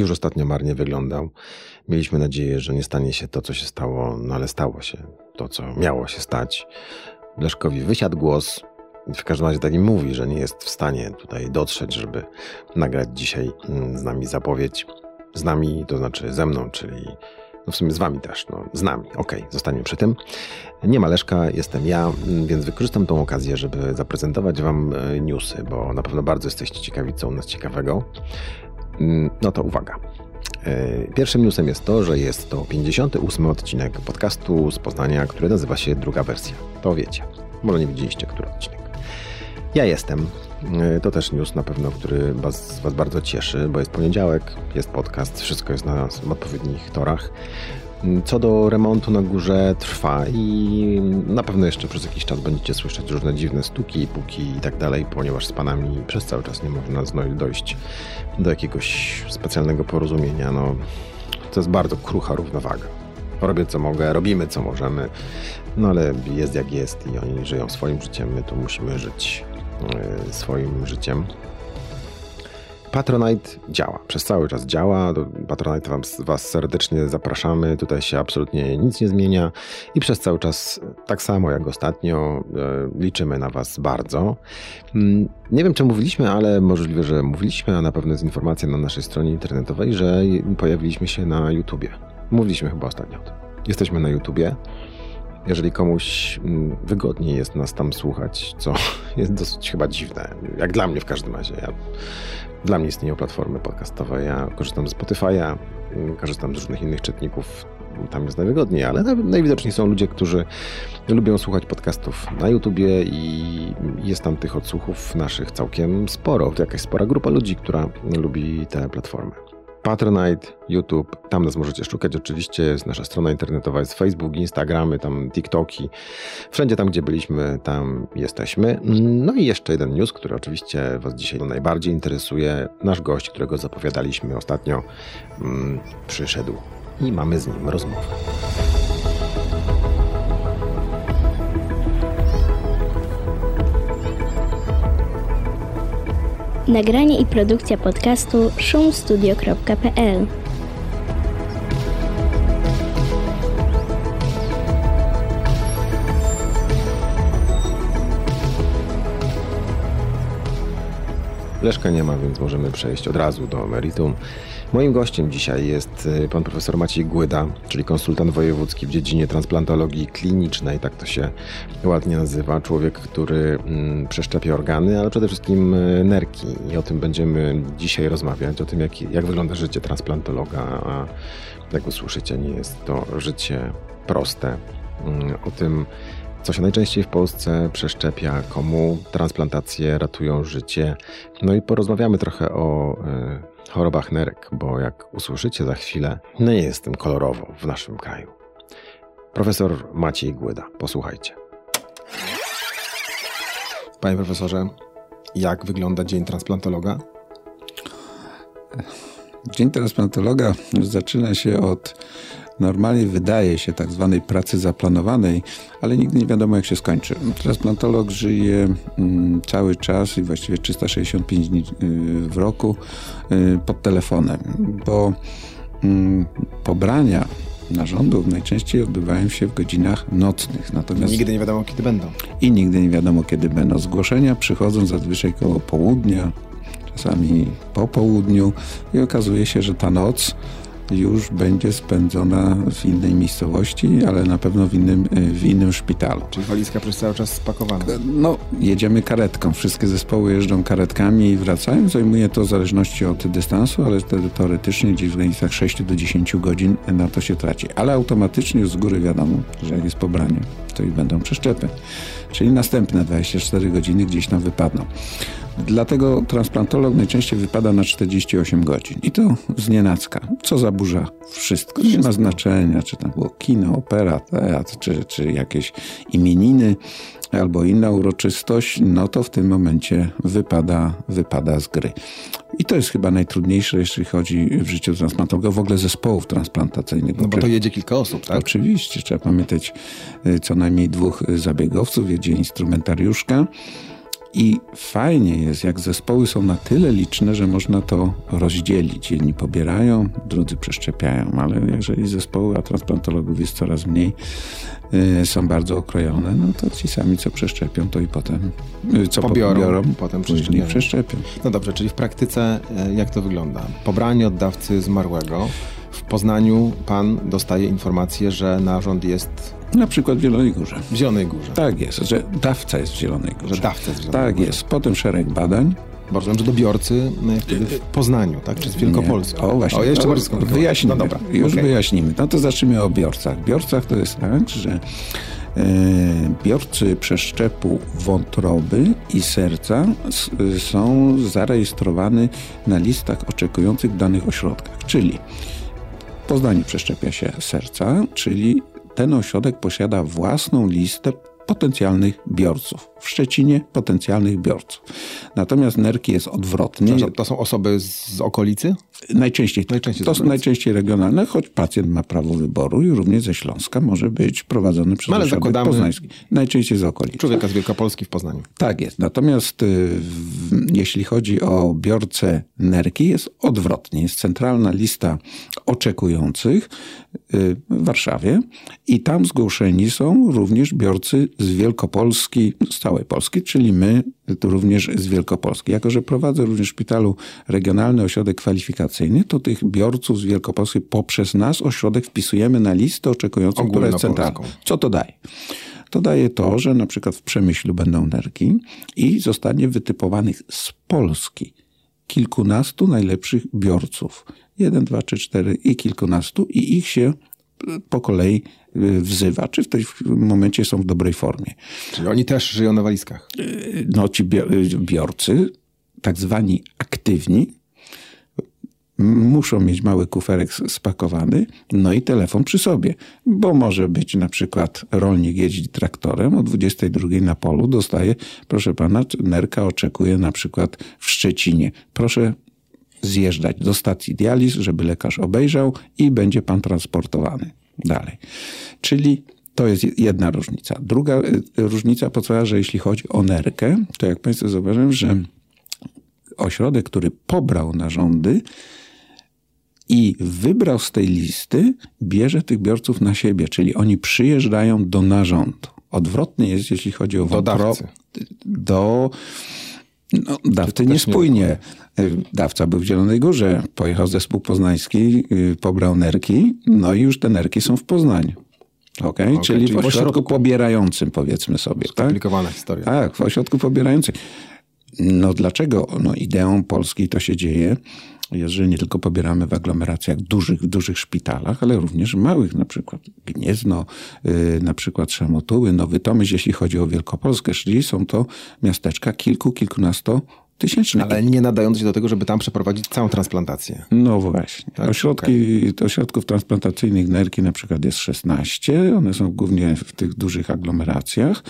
już ostatnio marnie wyglądał. Mieliśmy nadzieję, że nie stanie się to, co się stało, no ale stało się to, co miało się stać. Leszkowi wysiadł głos. W każdym razie tak mówi, że nie jest w stanie tutaj dotrzeć, żeby nagrać dzisiaj mm, z nami zapowiedź. Z nami, to znaczy ze mną, czyli no w sumie z wami też, no z nami, okej, okay, zostaniemy przy tym. Nie ma Leszka, jestem ja, mm, więc wykorzystam tą okazję, żeby zaprezentować wam e, newsy, bo na pewno bardzo jesteście ciekawi, co u nas ciekawego. Mm, no to uwaga. E, pierwszym newsem jest to, że jest to 58 odcinek podcastu z Poznania, który nazywa się Druga Wersja. To wiecie. Może nie widzieliście, który odcinek. Ja jestem. E, to też news na pewno, który was, was bardzo cieszy, bo jest poniedziałek, jest podcast, wszystko jest na odpowiednich torach. Co do remontu na górze trwa i na pewno jeszcze przez jakiś czas będziecie słyszeć różne dziwne stuki, puki i tak dalej, ponieważ z panami przez cały czas nie można dojść do jakiegoś specjalnego porozumienia. No, to jest bardzo krucha równowaga. Robię co mogę, robimy co możemy, no ale jest jak jest i oni żyją swoim życiem, my tu musimy żyć yy, swoim życiem. Patronite działa, przez cały czas działa. Do Patronite wam, Was serdecznie zapraszamy. Tutaj się absolutnie nic nie zmienia i przez cały czas, tak samo jak ostatnio, e, liczymy na Was bardzo. Mm, nie wiem, czy mówiliśmy, ale możliwe, że mówiliśmy, a na pewno jest informacja na naszej stronie internetowej, że pojawiliśmy się na YouTubie. Mówiliśmy chyba ostatnio o tym. Jesteśmy na YouTubie. Jeżeli komuś mm, wygodniej jest nas tam słuchać, co jest dosyć chyba dziwne, jak dla mnie w każdym razie. Ja dla mnie istnieją platformy podcastowe. Ja korzystam z Spotify'a, korzystam z różnych innych czytników. Tam jest najwygodniej, ale najwidoczniej są ludzie, którzy lubią słuchać podcastów na YouTubie i jest tam tych odsłuchów naszych całkiem sporo. To jakaś spora grupa ludzi, która lubi te platformy. Patronite, YouTube, tam nas możecie szukać. Oczywiście jest nasza strona internetowa, jest Facebook, Instagramy, tam TikToki. Wszędzie tam, gdzie byliśmy, tam jesteśmy. No i jeszcze jeden news, który oczywiście Was dzisiaj najbardziej interesuje. Nasz gość, którego zapowiadaliśmy ostatnio, mm, przyszedł i mamy z nim rozmowę. Nagranie i produkcja podcastu szumstudio.pl Leszka nie ma, więc możemy przejść od razu do meritum. Moim gościem dzisiaj jest y, pan profesor Maciej Głyda, czyli konsultant wojewódzki w dziedzinie transplantologii klinicznej, tak to się ładnie nazywa. Człowiek, który mm, przeszczepia organy, ale przede wszystkim y, nerki. I o tym będziemy dzisiaj rozmawiać, o tym jak, jak wygląda życie transplantologa. A jak usłyszycie, nie jest to życie proste. Mm, o tym, co się najczęściej w Polsce przeszczepia, komu transplantacje ratują życie. No i porozmawiamy trochę o y, chorobach nerek, bo jak usłyszycie za chwilę, nie jest tym kolorowo w naszym kraju. Profesor Maciej Głyda, posłuchajcie. Panie profesorze, jak wygląda dzień transplantologa? Dzień transplantologa zaczyna się od normalnie wydaje się tak zwanej pracy zaplanowanej, ale nigdy nie wiadomo jak się skończy. Transplantolog żyje mm, cały czas i właściwie 365 dni y, w roku y, pod telefonem, bo mm, pobrania narządów najczęściej odbywają się w godzinach nocnych. Natomiast nigdy nie wiadomo kiedy będą. I nigdy nie wiadomo kiedy będą. Zgłoszenia przychodzą zazwyczaj koło południa, czasami po południu i okazuje się, że ta noc już będzie spędzona w innej miejscowości, ale na pewno w innym, w innym szpitalu. Czyli walizka przez cały czas spakowana? No, jedziemy karetką. Wszystkie zespoły jeżdżą karetkami i wracają. Zajmuje to w zależności od dystansu, ale wtedy teoretycznie gdzieś w granicach 6 do 10 godzin na to się traci. Ale automatycznie już z góry wiadomo, że jak jest pobranie, to i będą przeszczepy. Czyli następne 24 godziny gdzieś tam wypadną. Dlatego transplantolog najczęściej wypada na 48 godzin. I to z nienacka, co zaburza wszystko. Nie ma znaczenia, czy tam było kino, opera, teatr, czy, czy jakieś imieniny albo inna uroczystość, no to w tym momencie wypada, wypada z gry. I to jest chyba najtrudniejsze, jeśli chodzi w życiu transplantologa, w ogóle zespołów transplantacyjnych. No bo to jedzie kilka osób, tak? Oczywiście, trzeba pamiętać y, co najmniej dwóch zabiegowców, jedzie instrumentariuszka, I fajnie jest, jak zespoły są na tyle liczne, że można to rozdzielić. Jedni pobierają, drudzy przeszczepiają, ale jeżeli zespoły, a transplantologów jest coraz mniej, yy, są bardzo okrojone, no to ci sami, co przeszczepią, to i potem, yy, co Pobiorą, pobiorą, potem później przeszczepią. No dobrze, czyli w praktyce e, jak to wygląda? Pobranie oddawcy zmarłego. W Poznaniu pan dostaje informację, że narząd jest Na przykład w Zielonej Górze. w Zielonej Górze. Tak jest, że dawca jest w Zielonej Górze. Że dawca jest w Zielonej Tak Górze. jest. Potem szereg badań. Rozumiem, że do biorcy e, wtedy w Poznaniu, tak? Czy z Wielkopolski? O właśnie. O, jeszcze to bardziej skomplikowane. Wyjaśnimy. No dobra. Już okej. wyjaśnimy. No to zacznijmy o biorcach. Biorcach to jest tak, że e, biorcy przeszczepu wątroby i serca s, są zarejestrowani na listach oczekujących w danych ośrodkach. Czyli w Poznaniu przeszczepia się serca, czyli ten ośrodek posiada własną listę potencjalnych biorców. W Szczecinie potencjalnych biorców. Natomiast nerki jest odwrotnie. To są osoby z okolicy? Najczęściej, Najczęściej to są okolicy. najczęściej regionalne, choć pacjent ma prawo wyboru i również ze Śląska może być prowadzony przez No, ale ośrodek zakładamy- poznański. Najczęściej z okolic. Człowieka z Wielkopolski w Poznaniu. Tak jest. Natomiast y, jeśli chodzi o biorcę nerki, jest odwrotnie. Jest centralna lista oczekujących y, w Warszawie i tam zgłoszeni są również biorcy z Wielkopolski, z całej Polski, czyli my również z Wielkopolski. Jako, że prowadzę również w szpitalu regionalny ośrodek kwalifikacyjny, to tych biorców z Wielkopolski poprzez nas ośrodek wpisujemy na listę oczekującą, która jest centralna. Co to daje? To daje to, że na przykład w Przemyślu będą nerki i zostanie wytypowanych z Polski kilkunastu najlepszych biorców. Jeden, dwa, trzy, cztery i kilkunastu i ich się po kolei y, wzywa, czy w tym momencie są w dobrej formie. Czyli oni też żyją na walizkach. No ci y, biorcy, tak zwani aktywni, muszą mieć mały kuferek spakowany, no i telefon przy sobie, bo może być na przykład rolnik jeździ traktorem, o 22 na polu dostaje, proszę pana, nerka oczekuje na przykład w Szczecinie. Proszę zjeżdżać do stacji dializ, żeby lekarz obejrzał i będzie pan transportowany dalej. Czyli to jest jedna różnica. Druga y, różnica podstawowa, że jeśli chodzi o nerkę, to jak państwo zauważyłem, że ośrodek, który pobrał narządy i wybrał z tej listy, bierze tych biorców na siebie, czyli oni przyjeżdżają do narządu. Odwrotnie jest, jeśli chodzi o Do wątro- dawcy. do no, dawcy nie niespójnie. Dawca był w Zielonej Górze, pojechał zespół poznański, yy, pobrał nerki, no i już te nerki są w Poznaniu. Okay? czyli, czyli w ośrodku ośrodku. pobierającym, powiedzmy sobie. Tak? Skomplikowana historia. Tak, w ośrodku pobierającym. No dlaczego? No ideą Polski to się dzieje, że nie tylko pobieramy w aglomeracjach dużych, w dużych szpitalach, ale również małych, na przykład Gniezno, yy, na przykład Szamotuły, Nowy Tomyśl, jeśli chodzi o Wielkopolskę, czyli są to miasteczka kilku, kilkunasto tysięczne. Ale nie nadające się do tego, żeby tam przeprowadzić całą transplantację. No właśnie. Tak? Ośrodki, to ośrodków transplantacyjnych nerki na przykład jest 16. One są głównie w tych dużych aglomeracjach.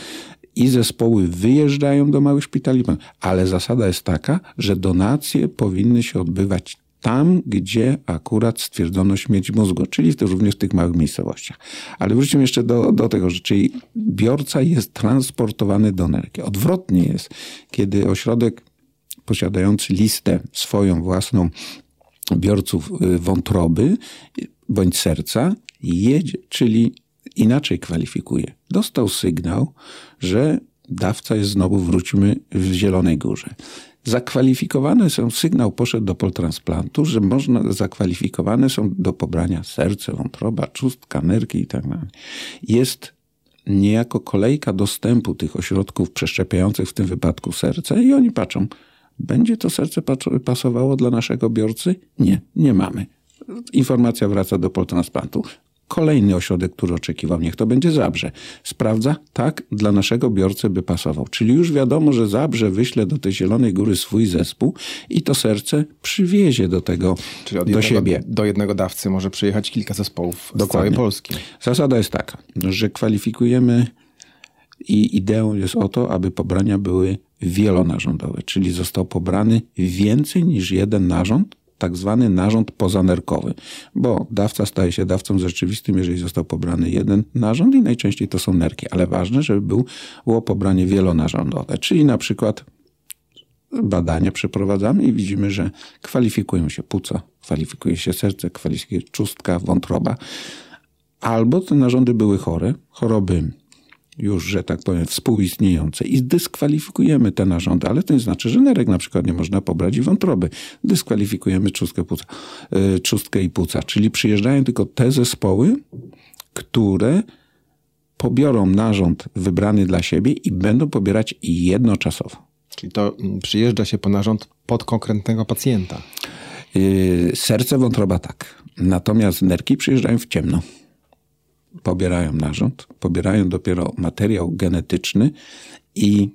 I zespoły wyjeżdżają do małych szpitali, ale zasada jest taka, że donacje powinny się odbywać tam, gdzie akurat stwierdzono śmierć mózgu, czyli tych, również w tych małych miejscowościach. Ale wróćmy jeszcze do, do tego, że czyli biorca jest transportowany do nerki. Odwrotnie jest, kiedy ośrodek posiadający listę swoją własną biorców y, wątroby bądź serca jedzie, czyli inaczej kwalifikuje. Dostał sygnał, że dawca jest znowu, wróćmy, w Zielonej Górze. Zakwalifikowane są, sygnał poszedł do poltransplantu, że można, zakwalifikowane są do pobrania serce, wątroba, czustka, nerki i tak. Jest niejako kolejka dostępu tych ośrodków przeszczepiających, w tym wypadku serce i oni patrzą, będzie to serce pasowało dla naszego biorcy? Nie, nie mamy. Informacja wraca do poltransplantu. Kolejny ośrodek, który oczekiwał, niech to będzie Zabrze. Sprawdza, tak, dla naszego biorcy by pasował. Czyli już wiadomo, że Zabrze wyśle do tej Zielonej Góry swój zespół i to serce przywiezie do tego, Czyli do jednego, siebie. do jednego dawcy może przyjechać kilka zespołów z Dokładnie. całej Polski. Zasada jest taka, że kwalifikujemy i ideą jest o to, aby pobrania były wielonarządowe, czyli został pobrany więcej niż jeden narząd, tak zwany narząd pozanerkowy, bo dawca staje się dawcą rzeczywistym, jeżeli został pobrany jeden narząd i najczęściej to są nerki, ale ważne, żeby był- było pobranie wielonarządowe, czyli na przykład badania przeprowadzamy i widzimy, że kwalifikują się płuca, kwalifikuje się serce, kwalifikuje czustka, wątroba. Albo te narządy były chore, choroby już, że tak powiem, współistniejące i dyskwalifikujemy te narządy, ale to nie znaczy, że nerek na przykład nie można pobrać i wątroby. Dyskwalifikujemy czustkę, płuca, yy, czustkę i płuca, czyli przyjeżdżają tylko te zespoły, które pobiorą narząd wybrany dla siebie i będą pobierać jednoczasowo. Czyli to mm, przyjeżdża się po narząd pod konkretnego pacjenta. Yy, serce, wątroba tak. Natomiast nerki przyjeżdżają w ciemno. Pobierają narząd, pobierają dopiero materiał genetyczny i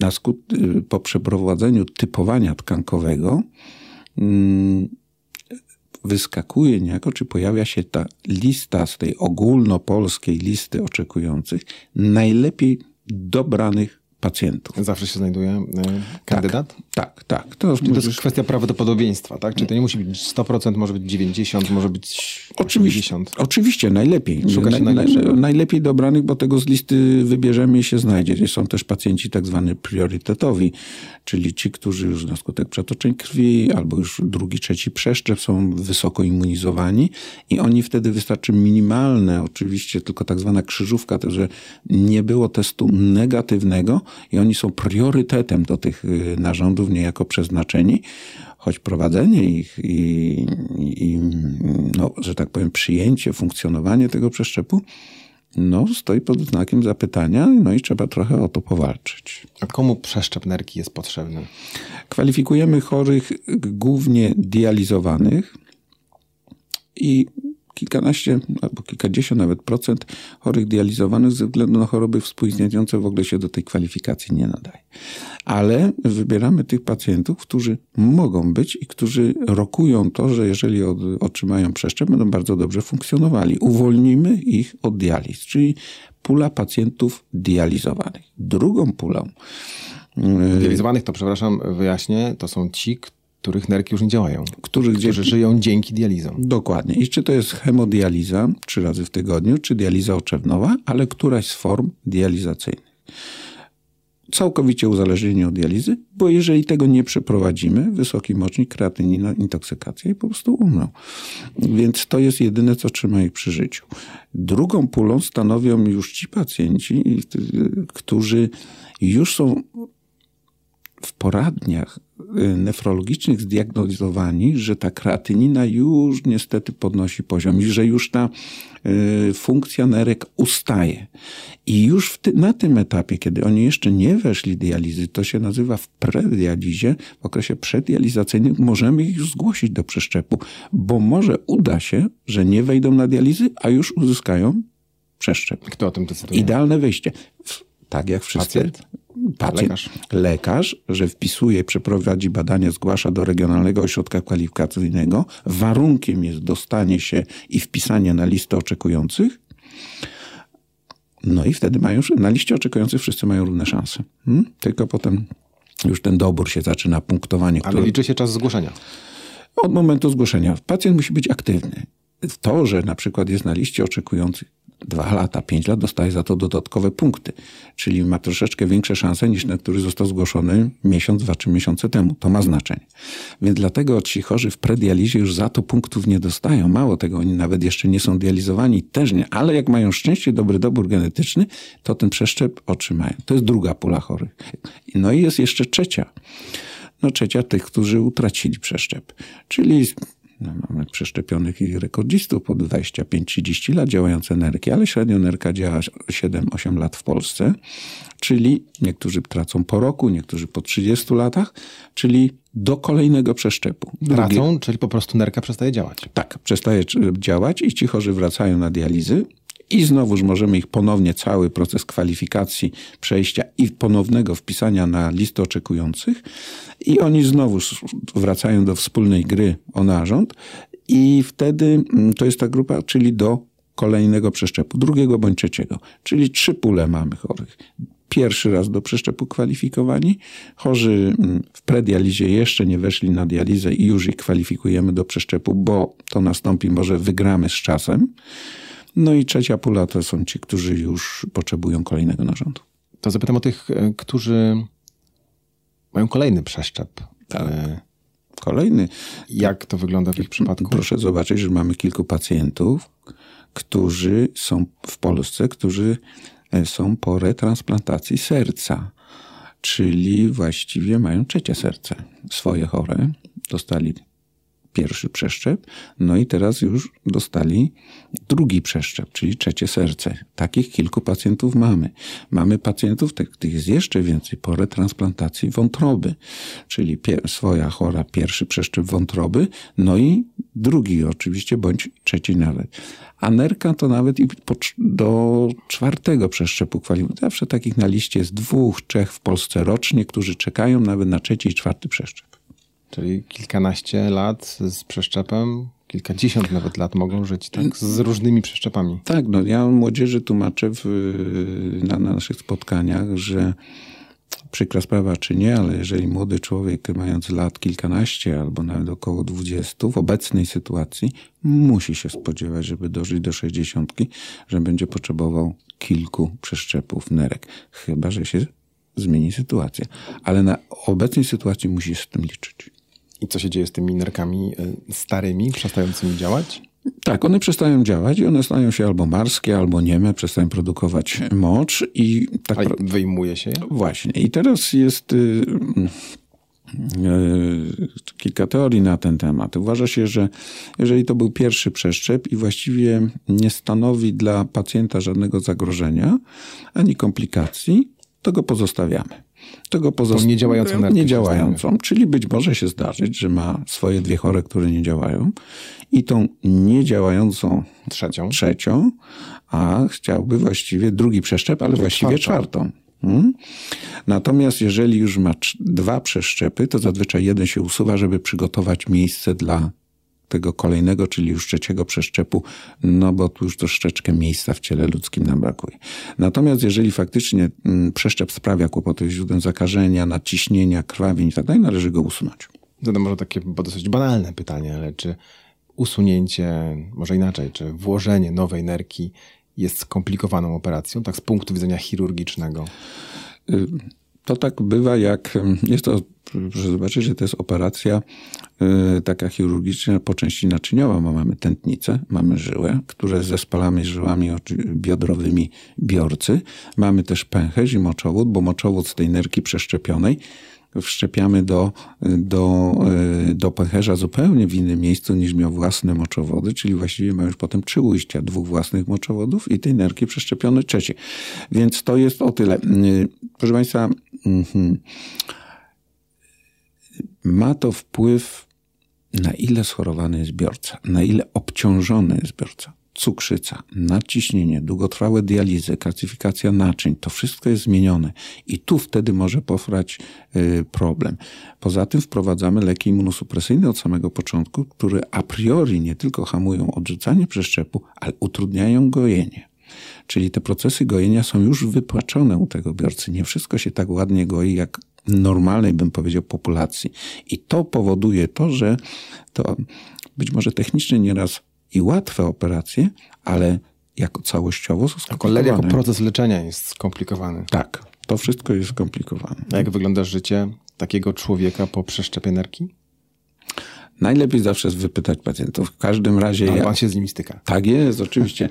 na skut, po przeprowadzeniu typowania tkankowego yy, wyskakuje niejako, czy pojawia się ta lista z tej ogólnopolskiej listy oczekujących najlepiej dobranych pacjentów. Zawsze się znajduje e, kandydat? Tak, tak. To, to jest kwestia prawdopodobieństwa, tak? Czy to nie musi być 100%, może być 90%, może być oczywiście, 80%? Oczywiście, najlepiej. Szuka się na, na, najlepszego. najlepiej dobranych, bo tego z listy wybierzemy i się znajdzie. Są też pacjenci tak zwani priorytetowi, czyli ci, którzy już na skutek przetoczeń krwi albo już drugi, trzeci przeszczep są wysoko immunizowani i oni wtedy wystarczy minimalne, oczywiście tylko tak zwana krzyżówka, to że nie było testu negatywnego i oni są priorytetem do tych y, narządów niejako przeznaczeni, choć prowadzenie ich i, i no, że tak powiem, przyjęcie, funkcjonowanie tego przeszczepu no, stoi pod znakiem zapytania, no i trzeba trochę o to powalczyć. A komu przeszczep nerki jest potrzebny? Kwalifikujemy chorych głównie dializowanych i kilkanaście albo kilkadziesiąt nawet procent chorych dializowanych ze względu na choroby współistniejące w ogóle się do tej kwalifikacji nie nadaje. Ale wybieramy tych pacjentów, którzy mogą być i którzy rokują to, że jeżeli od, otrzymają przeszczep, będą bardzo dobrze funkcjonowali. Uwolnimy ich od dializ, czyli pula pacjentów dializowanych. Drugą pulą Dializowanych to, przepraszam, wyjaśnię, to są ci, których nerki już nie działają. Którzy gdzie... żyją dzięki dializom. Dokładnie. I czy to jest hemodializa trzy razy w tygodniu, czy dializa oczewnowa, ale któraś z form dializacyjnych. Całkowicie uzależnieni od dializy, bo jeżeli tego nie przeprowadzimy, wysoki mocznik, kreatynina, intoksykacja i po prostu umrą. Więc to jest jedyne, co trzyma ich przy życiu. Drugą pulą stanowią już ci pacjenci, którzy już są w poradniach nefrologicznych zdiagnozowani, że ta kreatynina już niestety podnosi poziom i że już ta y, funkcja nerek ustaje. I już ty, na tym etapie, kiedy oni jeszcze nie weszli dializy, to się nazywa w predializie, w okresie przeddializacyjnym, możemy ich już zgłosić do przeszczepu, bo może uda się, że nie wejdą na dializy, a już uzyskają przeszczep. Kto o tym decyduje? Idealne wyjście. Tak jak wszyscy. Pacjent? Pacjent, lekarz. lekarz, że wpisuje, przeprowadzi badanie, zgłasza do Regionalnego Ośrodka Kwalifikacyjnego. Warunkiem jest dostanie się i wpisanie na listę oczekujących. No i wtedy mają, na liście oczekujących wszyscy mają równe szanse. Hmm? Tylko potem już ten dobór się zaczyna, punktowanie. Ale liczy się czas zgłoszenia. Od momentu zgłoszenia. Pacjent musi być aktywny. To, że na przykład jest na liście oczekujących dwa lata, pięć lat, dostaje za to dodatkowe punkty. Czyli ma troszeczkę większe szanse niż ten, który został zgłoszony miesiąc, dwa, trzy miesiące temu. To ma znaczenie. Więc dlatego ci chorzy w predializie już za to punktów nie dostają. Mało tego, oni nawet jeszcze nie są dializowani, też nie. Ale jak mają szczęście, dobry dobór genetyczny, to ten przeszczep otrzymają. To jest druga pula chorych. No i jest jeszcze trzecia. No trzecia tych, którzy utracili przeszczep. Czyli mamy przeszczepionych i rekordzistów po 25-30 lat działające nerki, ale średnio nerka działa 7-8 lat w Polsce, czyli niektórzy tracą po roku, niektórzy po 30 latach, czyli do kolejnego przeszczepu. Tracą, czyli po prostu nerka przestaje działać. Tak, przestaje działać i ci chorzy wracają na dializy i znowuż możemy ich ponownie cały proces kwalifikacji, przejścia i ponownego wpisania na listę oczekujących i oni znowu wracają do wspólnej gry o narząd i wtedy mm, to jest ta grupa, czyli do kolejnego przeszczepu, drugiego bądź trzeciego. Czyli trzy pule mamy chorych. Pierwszy raz do przeszczepu kwalifikowani. Chorzy mm, w predializie jeszcze nie weszli na dializę i już ich kwalifikujemy do przeszczepu, bo to nastąpi, może wygramy z czasem. No i trzecia pula to są ci, którzy już potrzebują kolejnego narządu. To zapytam o tych, e, którzy mają kolejny przeszczep. Tak. E, Kolejny. Jak to wygląda w ich przypadku? Proszę zobaczyć, że mamy kilku pacjentów, którzy są w Polsce, którzy e, są po retransplantacji serca, czyli właściwie mają trzecie serce swoje chore. Dostali pierwszy przeszczep, no i teraz już dostali drugi przeszczep, czyli trzecie serce. Takich kilku pacjentów mamy. Mamy pacjentów, tych, jest jeszcze więcej, po retransplantacji wątroby, czyli swoja chora pierwszy przeszczep wątroby, no i drugi oczywiście, bądź trzeci nawet. A nerka to nawet i do czwartego przeszczepu kwalifikuje. Zawsze takich na liście jest dwóch, trzech w Polsce rocznie, którzy czekają nawet na trzeci i czwarty przeszczep. Czyli kilkanaście lat z przeszczepem, kilkadziesiąt nawet lat mogą żyć tak, z różnymi przeszczepami. Tak, no ja młodzieży tłumaczę w, na, na naszych spotkaniach, że przykra sprawa czy nie, ale jeżeli młody człowiek mając lat kilkanaście albo nawet około dwudziestu w obecnej sytuacji musi się spodziewać, żeby dożyć do sześćdziesiątki, że będzie potrzebował kilku przeszczepów nerek. Chyba, że się zmieni sytuacja. Ale na obecnej sytuacji musi się z tym liczyć. I co się dzieje z tymi nerkami y, starymi, przestającymi działać? Tak, one przestają działać i one stają się albo marskie, albo nieme, przestają produkować mocz i tak. A wyjmuje się? Właśnie. I teraz jest. Yy, yy, kilka teorii na ten temat. Uważa się, że jeżeli to był pierwszy przeszczep i właściwie nie stanowi dla pacjenta żadnego zagrożenia ani komplikacji, to go pozostawiamy. To go pozostawiamy. Niedziałającą. Niedziałającą, czyli być może się zdarzyć, że ma swoje dwie chore, które nie działają i tą niedziałającą trzecią, trzecią a chciałby właściwie drugi przeszczep, ale właściwie czwartą. Hmm? Natomiast jeżeli już ma dwa przeszczepy, to zazwyczaj jeden się usuwa, żeby przygotować miejsce dla tego kolejnego, czyli już trzeciego przeszczepu, no bo tu już troszeczkę miejsca w ciele ludzkim nam brakuje. Natomiast jeżeli faktycznie mm, przeszczep sprawia kłopoty źródłem zakażenia, nadciśnienia, krwawień i tak dalej, należy go usunąć. Zadam może takie dosyć banalne pytanie, ale czy usunięcie, może inaczej, czy włożenie nowej nerki jest skomplikowaną operacją, tak z punktu widzenia chirurgicznego? Y, to tak bywa, jak jest to, proszę zobaczyć, że to jest operacja yy, taka chirurgiczna po części naczyniowa, bo mamy tętnicę, mamy żyłę, które zespalamy żyłami biodrowymi biorcy. Mamy też pęcherz i moczowód, bo moczowód z tej nerki przeszczepionej wszczepiamy do, do, e, do pęcherza zupełnie w innym miejscu niż miał własne moczowody, czyli właściwie ma już potem trzy ujścia, dwóch własnych moczowodów i tej nerki przeszczepione trzecie. Więc to jest o tyle. Proszę Państwa, mhm. ma to wpływ na ile schorowany jest zbiorca, na ile obciążony jest zbiorca cukrzyca, nadciśnienie, długotrwałe dializy, kalcyfikacja naczyń, to wszystko jest zmienione i tu wtedy może powstać y, problem. Poza tym wprowadzamy leki immunosupresyjne od samego początku, które a priori nie tylko hamują odrzucanie przeszczepu, ale utrudniają gojenie. Czyli te procesy gojenia są już wypłaczone u tego biorcy. Nie wszystko się tak ładnie goi, jak normalnej, bym powiedział, populacji. I to powoduje to, że to być może technicznie nieraz i łatwe operacje, ale jako całościowo są skomplikowane. Jako, jako proces leczenia jest skomplikowany. Tak, to wszystko jest skomplikowane. A jak wygląda życie takiego człowieka po przeszczepie nerki? Najlepiej zawsze jest wypytać pacjentów. W każdym razie. Ale ja, pan się z nimi styka. Tak jest, oczywiście.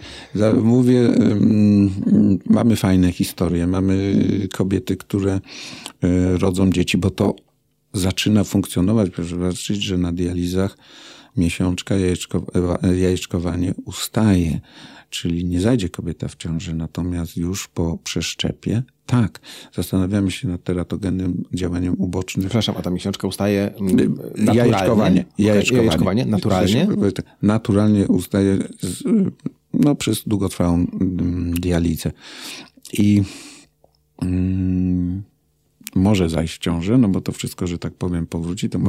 Mówię, um, mamy fajne historie. Mamy kobiety, które y, rodzą dzieci, bo to zaczyna funkcjonować. Proszę zobaczyć, że na dializach miesiączka, jajeczko, jajeczkowanie ustaje, czyli nie zajdzie kobieta w ciąży, natomiast już po przeszczepie tak, zastanawiamy się nad teratogennym działaniem ubocznym. Przepraszam, a ta miesiączka ustaje naturalnie? Jajeczkowanie. Jajeczkowanie. jajeczkowanie naturalnie? Naturalnie ustaje z, no, przez długotrwałą mm, dializę. I mm, może zajść w ciążę, no bo to wszystko, że tak powiem, powróci, to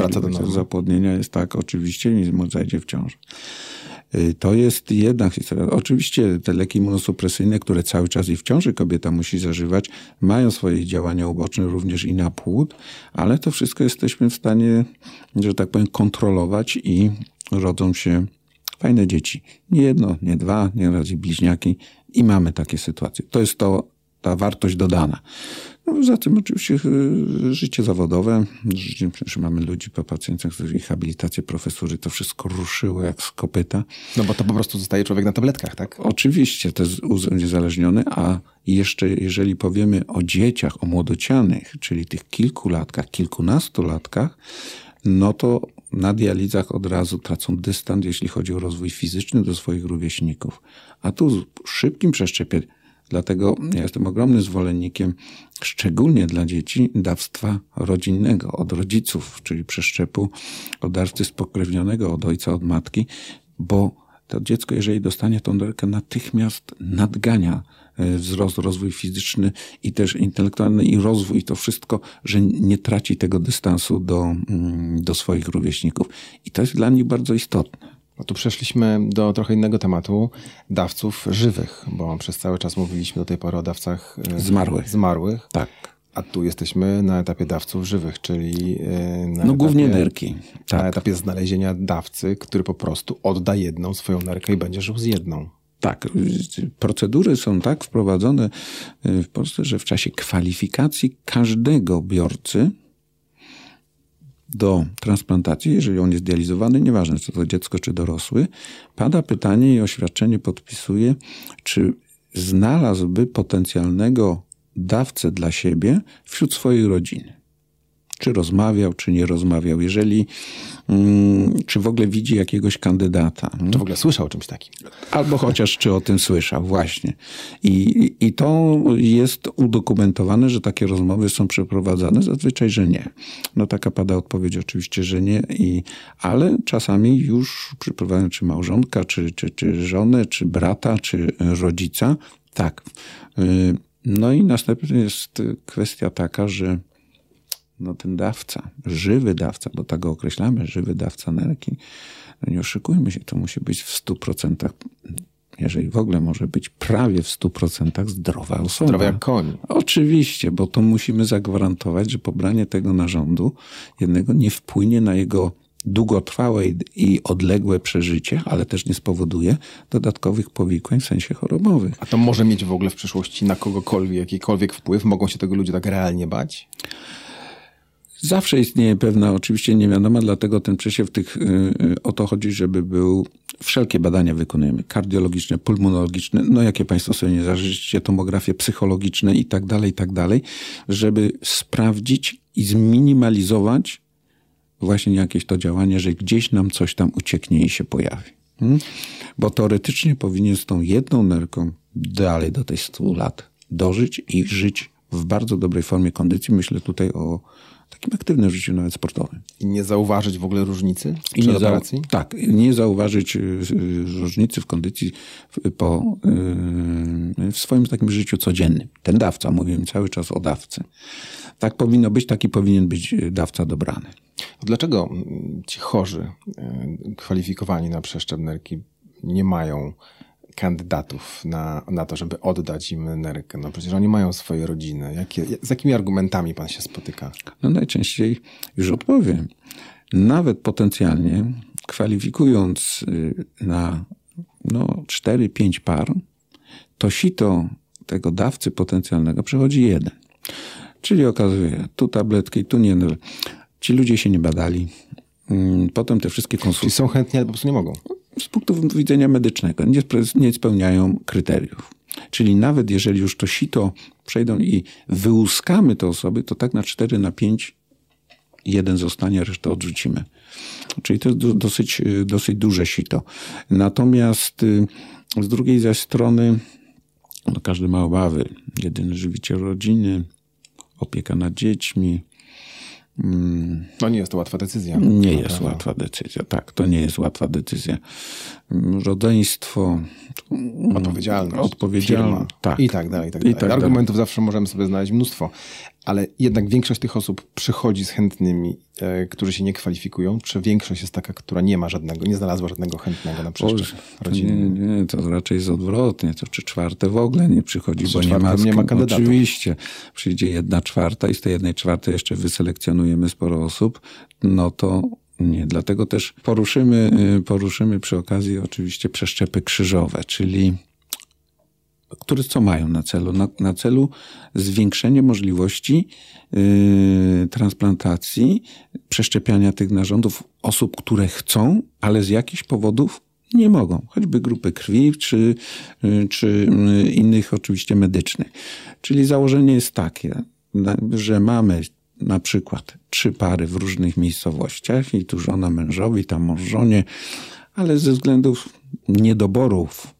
normy. zapłodnienia jest tak, oczywiście, nie zajdzie w ciążę. Y, to jest jedna historia. Oczywiście te leki immunosupresyjne, które cały czas i w ciąży kobieta musi zażywać, mają swoje działania uboczne również i na płód, ale to wszystko jesteśmy w stanie, że tak powiem, kontrolować i rodzą się fajne dzieci. Nie jedno, nie dwa, nie razy bliźniaki i mamy takie sytuacje. To jest to ta wartość dodana. No, za tym oczywiście y, życie zawodowe. Życie, przecież mamy ludzi po pacjentach, z rehabilitację, profesury, to wszystko ruszyło jak z kopyta. No bo to po prostu zostaje człowiek na tabletkach, tak? Oczywiście, to jest uzależniony, a jeszcze jeżeli powiemy o dzieciach, o młodocianych, czyli tych kilkulatkach, kilkunastolatkach, no to na dializach od razu tracą dystans, jeśli chodzi o rozwój fizyczny do swoich rówieśników. A tu w szybkim przeszczepie, dlatego ja jestem ogromnym zwolennikiem, szczególnie dla dzieci, dawstwa rodzinnego od rodziców, czyli przeszczepu od dawcy spokrewnionego od ojca, od matki, bo to dziecko, jeżeli dostanie tą nerkę, natychmiast nadgania e, wzrost, rozwój fizyczny i też intelektualny i rozwój, to wszystko, że nie traci tego dystansu do, mm, do swoich rówieśników. I to jest dla nich bardzo istotne. No tu przeszliśmy do trochę innego tematu dawców żywych, bo przez cały czas mówiliśmy do tej pory o dawcach e, zmarłych. zmarłych. Tak. A tu jesteśmy na etapie dawców żywych, czyli e, na no etapie, głównie nerki. Tak. Na etapie znalezienia dawcy, który po prostu odda jedną swoją nerkę i będzie żył z jedną. Tak, procedury są tak wprowadzone e, w Polsce, że w czasie kwalifikacji każdego biorcy do transplantacji, jeżeli on jest dializowany, nieważne czy to dziecko czy dorosły, pada pytanie i oświadczenie podpisuje, czy znalazłby potencjalnego dawcę dla siebie wśród swojej rodziny. Czy rozmawiał, czy nie rozmawiał, jeżeli, mm, czy w ogóle widzi jakiegoś kandydata. Czy w ogóle słyszał o czymś takim? Albo chociaż czy o tym słyszał, właśnie. I, I to jest udokumentowane, że takie rozmowy są przeprowadzane, zazwyczaj, że nie. No taka pada odpowiedź oczywiście, że nie, i, ale czasami już przyprowadzą czy małżonka, czy, czy, czy żonę, czy brata, czy rodzica. Tak. Y, no i następnie jest kwestia taka, że no ten dawca, żywy dawca, bo tak go określamy, żywy dawca nerki, no nie oszukujmy się, to musi być w 100%, jeżeli w ogóle może być prawie w 100% zdrowa osoba. Zdrowa jak koń. Oczywiście, bo to musimy zagwarantować, że pobranie tego narządu jednego nie wpłynie na jego długotrwałe i odległe przeżycie, ale też nie spowoduje dodatkowych powikłań w sensie chorobowych. A to może mieć w ogóle w przyszłości na kogokolwiek jakikolwiek wpływ? Mogą się tego ludzie tak realnie bać? Zawsze istnieje pewna, oczywiście nie wiadomo, dlatego ten przesiew tych, yy, o to chodzi, żeby był, wszelkie badania wykonujemy, kardiologiczne, pulmonologiczne, no jakie Państwo sobie nie zażyczycie, tomografie psychologiczne i tak dalej, i tak dalej, żeby sprawdzić i zminimalizować właśnie jakieś to działanie, że gdzieś nam coś tam ucieknie i się pojawi. Hmm? Bo teoretycznie powinien z tą jedną nerką dalej do tej 100 lat dożyć i żyć w bardzo dobrej formie kondycji. Myślę tutaj o takim aktywnym życiu, nawet sportowym. I nie zauważyć w ogóle różnicy I nie operacji? tak, nie zauważyć y, y, różnicy w kondycji po, y, w swoim takim życiu codziennym. Ten dawca, mówimy cały czas o dawcy. Tak powinno być, taki powinien być dawca dobrany. Dlaczego ci chorzy kwalifikowani na przeszczep nerki nie mają kandydatów na, na to, żeby oddać im nerkę? No przecież oni mają swoje rodziny. Jakie, z jakimi argumentami pan się spotyka? No najczęściej już odpowiem. Nawet potencjalnie kwalifikując y, na no, 4-5 par, to sito tego dawcy potencjalnego przechodzi jeden. Czyli okazuje, tu tabletki, tu nie. Ci ludzie się nie badali. Mm, potem te wszystkie konsultacje. Czyli są chętni, ale po prostu nie mogą z punktu widzenia medycznego nie, nie spełniają kryteriów. Czyli nawet jeżeli już to sito przejdą i wyłuskamy te osoby, to tak na 4 na 5 jeden zostanie, resztę odrzucimy. Czyli to jest dosyć, dosyć duże sito. Natomiast y, z drugiej zaś strony no każdy ma obawy. Jedyny żywiciel rodziny, opieka nad dziećmi, no nie jest to łatwa decyzja. Nie jest prawda. łatwa decyzja, tak, to nie jest łatwa decyzja. Rodzeństwo, odpowiedzialność, odpowiedzialność tak. i tak dalej. I tak dalej. I tak Argumentów dalej. zawsze możemy sobie znaleźć mnóstwo, ale jednak większość tych osób przychodzi z chętnymi, e, którzy się nie kwalifikują, czy większość jest taka, która nie ma żadnego, nie znalazła żadnego chętnego na przeszczep rodziny? Nie, nie, to raczej jest odwrotnie, to czy czwarte w ogóle nie przychodzi, bo nie ma, nie ma kandydatów. Oczywiście, przyjdzie jedna czwarta i z tej jednej czwartej jeszcze wyselekcjonujemy sporo osób, no to nie, dlatego też poruszymy, y, poruszymy przy okazji oczywiście przeszczepy krzyżowe, czyli które co mają na celu? Na, na celu zwiększenie możliwości yy, transplantacji, przeszczepiania tych narządów osób, które chcą, ale z jakichś powodów nie mogą, choćby grupy krwi czy, yy, czy yy, innych oczywiście medycznych. Czyli założenie jest takie, że mamy na przykład trzy pary w różnych miejscowościach i tu żona mężowi, tam mąż żonie, ale ze względów niedoborów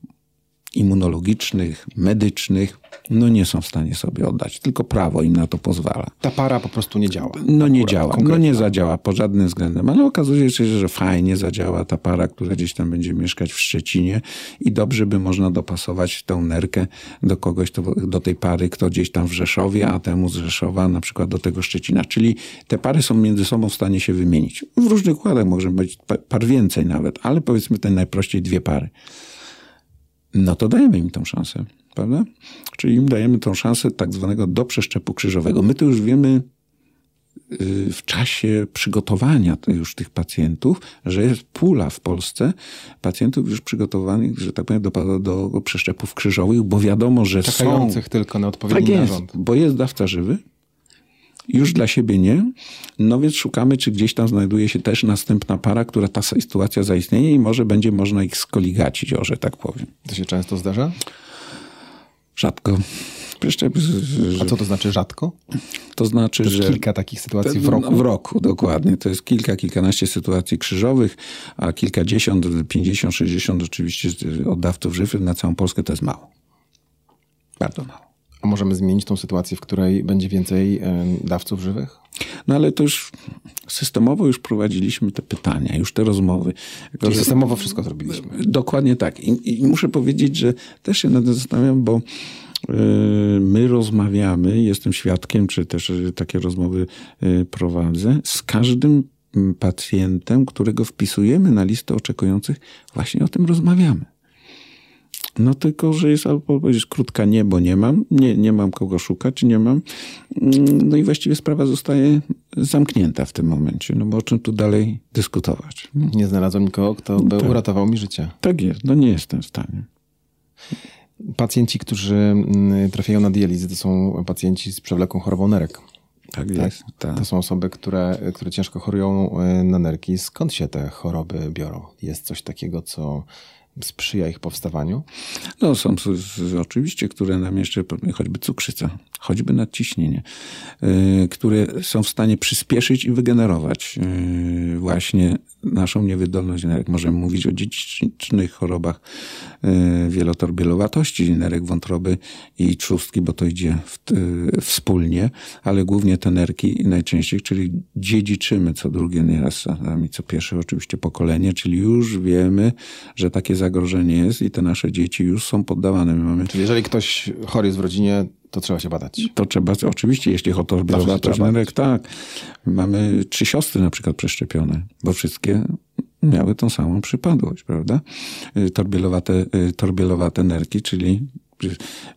immunologicznych, medycznych, no nie są w stanie sobie oddać. Tylko prawo im na to pozwala. Ta para po prostu nie działa. No nie działa. No nie zadziała pod żadnym względem. Ale okazuje się, że fajnie zadziała ta para, która gdzieś tam będzie mieszkać w Szczecinie i dobrze by można dopasować tę nerkę do kogoś, to, do tej pary, kto gdzieś tam w Rzeszowie, a temu z Rzeszowa na przykład do tego Szczecina. Czyli te pary są między sobą w stanie się wymienić. W różnych układach może być par więcej nawet, ale powiedzmy te najprościej dwie pary no to dajemy im tą szansę, prawda? Czyli im dajemy tą szansę tak zwanego do przeszczepu krzyżowego. My to już wiemy y, w czasie przygotowania już tych pacjentów, że jest pula w Polsce pacjentów już przygotowanych, że tak powiem, do, do przeszczepów krzyżowych, bo wiadomo, że Czekających są... tylko na odpowiedni tak jest, narząd. bo jest dawca żywy, już dla siebie nie. No więc szukamy, czy gdzieś tam znajduje się też następna para, która ta sytuacja zaistnieje i może będzie można ich skoligacić, o, że tak powiem. To się często zdarza? Rzadko. Jeszcze, A co to znaczy rzadko? To znaczy, to że. Kilka takich sytuacji w roku? W roku, dokładnie. To jest kilka, kilkanaście sytuacji krzyżowych, a kilkadziesiąt, pięćdziesiąt, sześćdziesiąt oczywiście oddawców żywych na całą Polskę to jest mało. Bardzo mało. A możemy zmienić tą sytuację, w której będzie więcej dawców żywych? No ale to już systemowo już prowadziliśmy te pytania, już te rozmowy. Czyli systemowo wszystko zrobiliśmy. Dokładnie tak. I, I, muszę powiedzieć, że też się nad tym zastanawiam, bo e, my rozmawiamy, jestem świadkiem, czy też e, takie rozmowy e, prowadzę, z każdym pacjentem, którego wpisujemy na listę oczekujących, właśnie o tym rozmawiamy. No tylko, że jest albo powiedzieć krótka nie, bo nie mam, nie, nie mam kogo szukać, nie mam. No i właściwie sprawa zostaje zamknięta w tym momencie, no bo o czym tu dalej dyskutować? Nie znalazłem nikogo, kto by tak. uratował mi życie. Tak jest, no nie jestem w stanie. Pacjenci, którzy mm, trafiają na dializę, to są pacjenci z przewlekłą chorobą nerek. Tak, tak jest. Tak. To są osoby, które, które ciężko chorują e, na nerki. Skąd się te choroby biorą? Jest coś takiego, co sprzyja ich powstawaniu? No są oczywiście, które nam jeszcze, choćby cukrzyca, choćby nadciśnienie, y, które są w stanie przyspieszyć i wygenerować y, właśnie naszą niewydolność nerek. Możemy mówić o dziedzicznych chorobach y, wielotorbielowatości nerek wątroby i trzustki, bo to idzie w, wspólnie, ale głównie te nerki najczęściej, czyli dziedziczymy co drugie nieraz, a co pierwsze oczywiście pokolenie, czyli już wiemy, że takie zagrożenie jest i te nasze dzieci już są poddawane. My mamy... Czyli jeżeli ktoś chory jest w rodzinie, to trzeba się badać. To trzeba, oczywiście, jeśli chodzi o białowatość nerek, tak. Mamy trzy siostry na przykład przeszczepione, bo wszystkie miały tą samą przypadłość, prawda? Y, torbielowate, y, torbielowate nerki, czyli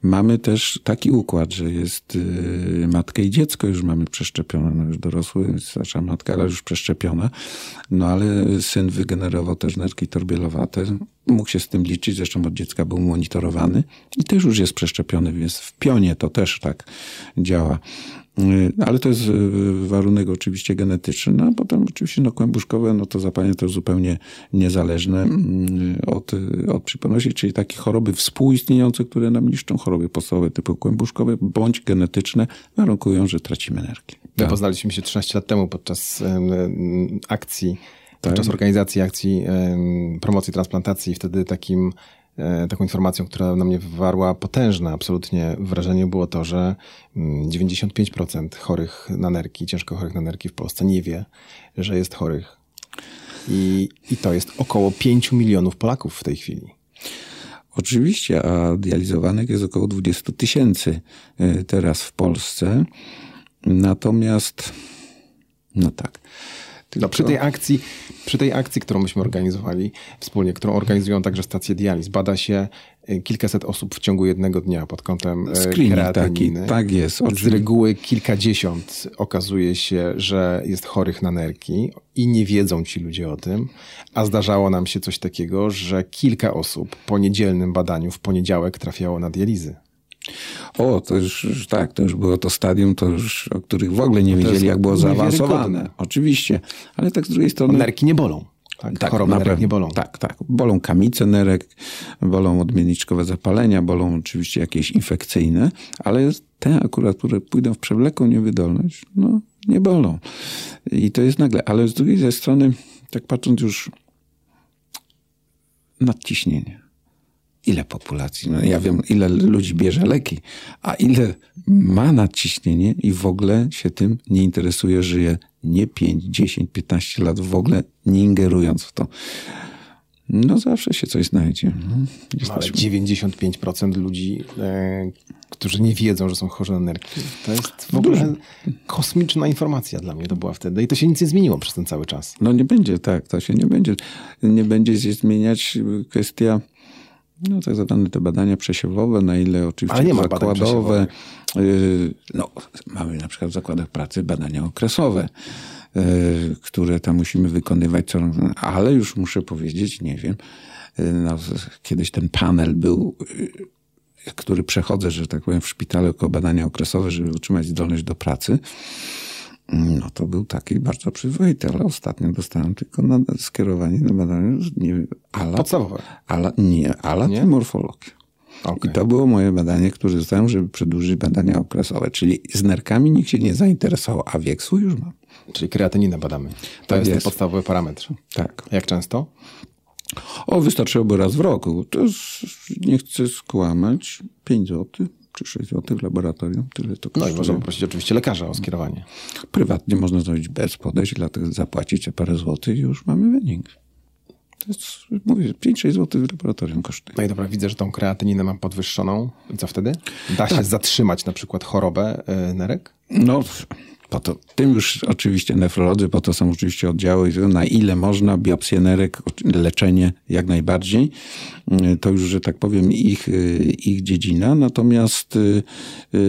Mamy też taki układ, że jest y, matka i dziecko już mamy przeszczepione, no już dorosły, starsza matka, ale już przeszczepiona. No ale syn wygenerował też nerki torbielowate. Mógł się z tym liczyć, zresztą od dziecka był monitorowany i też już jest przeszczepiony, więc w pionie to też tak działa. Y, ale to jest y, warunek oczywiście genetyczny, no a potem oczywiście no, kłębuszkowe, no to zapalenie to zupełnie niezależne mm, od, od przypadłości, czyli takie choroby współistniejące, które nam niszczą, choroby podstawowe typu kłębuszkowe, bądź genetyczne, warunkują, że tracimy energię. My tak. poznaliśmy się 13 lat temu podczas akcji, tak. podczas organizacji akcji promocji transplantacji, wtedy takim taką informacją, która na mnie wywarła potężne absolutnie wrażenie, było to, że 95% mm, chorych na nerki, ciężko chorych na nerki w Polsce nie wie, że jest chorych. I, i to jest około 5 milionów Polaków w tej chwili. Oczywiście, a dializowanych jest około 20 tysięcy e, teraz w Polsce. Natomiast, no tak, No, przy, tej akcji, przy tej akcji, którą myśmy organizowali wspólnie, którą organizują także stacje dializ, bada się y, kilkaset osób w ciągu jednego dnia pod kątem y, Screening taki, tak jest. Z oczywiście. reguły kilkadziesiąt okazuje się, że jest chorych na nerki i nie wiedzą ci ludzie o tym, a zdarzało nam się coś takiego, że kilka osób po niedzielnym badaniu w poniedziałek trafiało na dializy. O, to już już tak, to już było to stadium, to już, o których w ogóle nie jest wiedzieli, jak było zaawansowane. Oczywiście, ale tak z drugiej strony... Nerki nie bolą. Tak, Tak, Choroby na nerek nie bolą. Tak, tak. Bolą kamice nerek, bolą odmienniczkowe zapalenia, bolą oczywiście jakieś infekcyjne, ale te akurat, które pójdą w przewlekłą niewydolność, no nie bolą. I to jest nagle. Ale z drugiej strony, tak patrząc już nadciśnienie. Ile populacji? No ja wiem, ile ludzi bierze leki, a ile ma nadciśnienie i w ogóle się tym nie interesuje, żyje nie 5, 10, 15 lat, w ogóle nie ingerując w to. No zawsze się coś znajdzie. No, No, ale jesteśmy- 95% ludzi, e, którzy nie wiedzą, że są chorzy na nerki, to jest w ogóle kosmiczna informacja dla mnie to była wtedy. I to się nic nie zmieniło przez ten cały czas. No nie będzie, tak, to się nie będzie. Nie będzie się zmieniać kwestia, no tak zwane te badania przesiewowe, na ile oczywiście Ale nie ma zakładowe. y, No, mamy na przykład w zakładach pracy badania okresowe, y, które tam musimy wykonywać, co, ale już muszę powiedzieć, nie wiem, y, no, kiedyś ten panel był który przechodzę, że tak powiem, w szpitalu jako badania okresowe, żeby utrzymać zdolność do pracy, no to był taki bardzo przyzwoity, ale ostatnio dostałem tylko na skierowanie na badanie, nie ala, Podstawowe. ala, nie, ala Nie? morfologia. Okej. I to było moje badanie, które dostałem, żeby przedłużyć badania okresowe. Czyli z nerkami nikt się nie zainteresował, a wiek swój już mam. Czyli kreatyninę badamy. To Tak jest, ten jest. podstawowy parametr. Tak. Jak często? O, wystarczyłoby raz w roku. To jest, nie chcę skłamać, 5 zł czy 6 zł w laboratorium. Tyle to No i kosztuje. można poprosić oczywiście lekarza o skierowanie. Prywatnie można zrobić bez podejść, dlatego zapłacić parę złotych i już mamy wynik. To jest, mówię, 5-6 zł w laboratorium kosztuje. No i dobra, widzę, że tą kreatyninę mam podwyższoną. I co wtedy? Da Tak. się zatrzymać na przykład chorobę e, nerek? No, po to, tym już oczywiście nefrolodzy, po to są oczywiście oddziały, na ile można, biopsję nerek, leczenie jak najbardziej. To już, że tak powiem, ich, ich dziedzina. Natomiast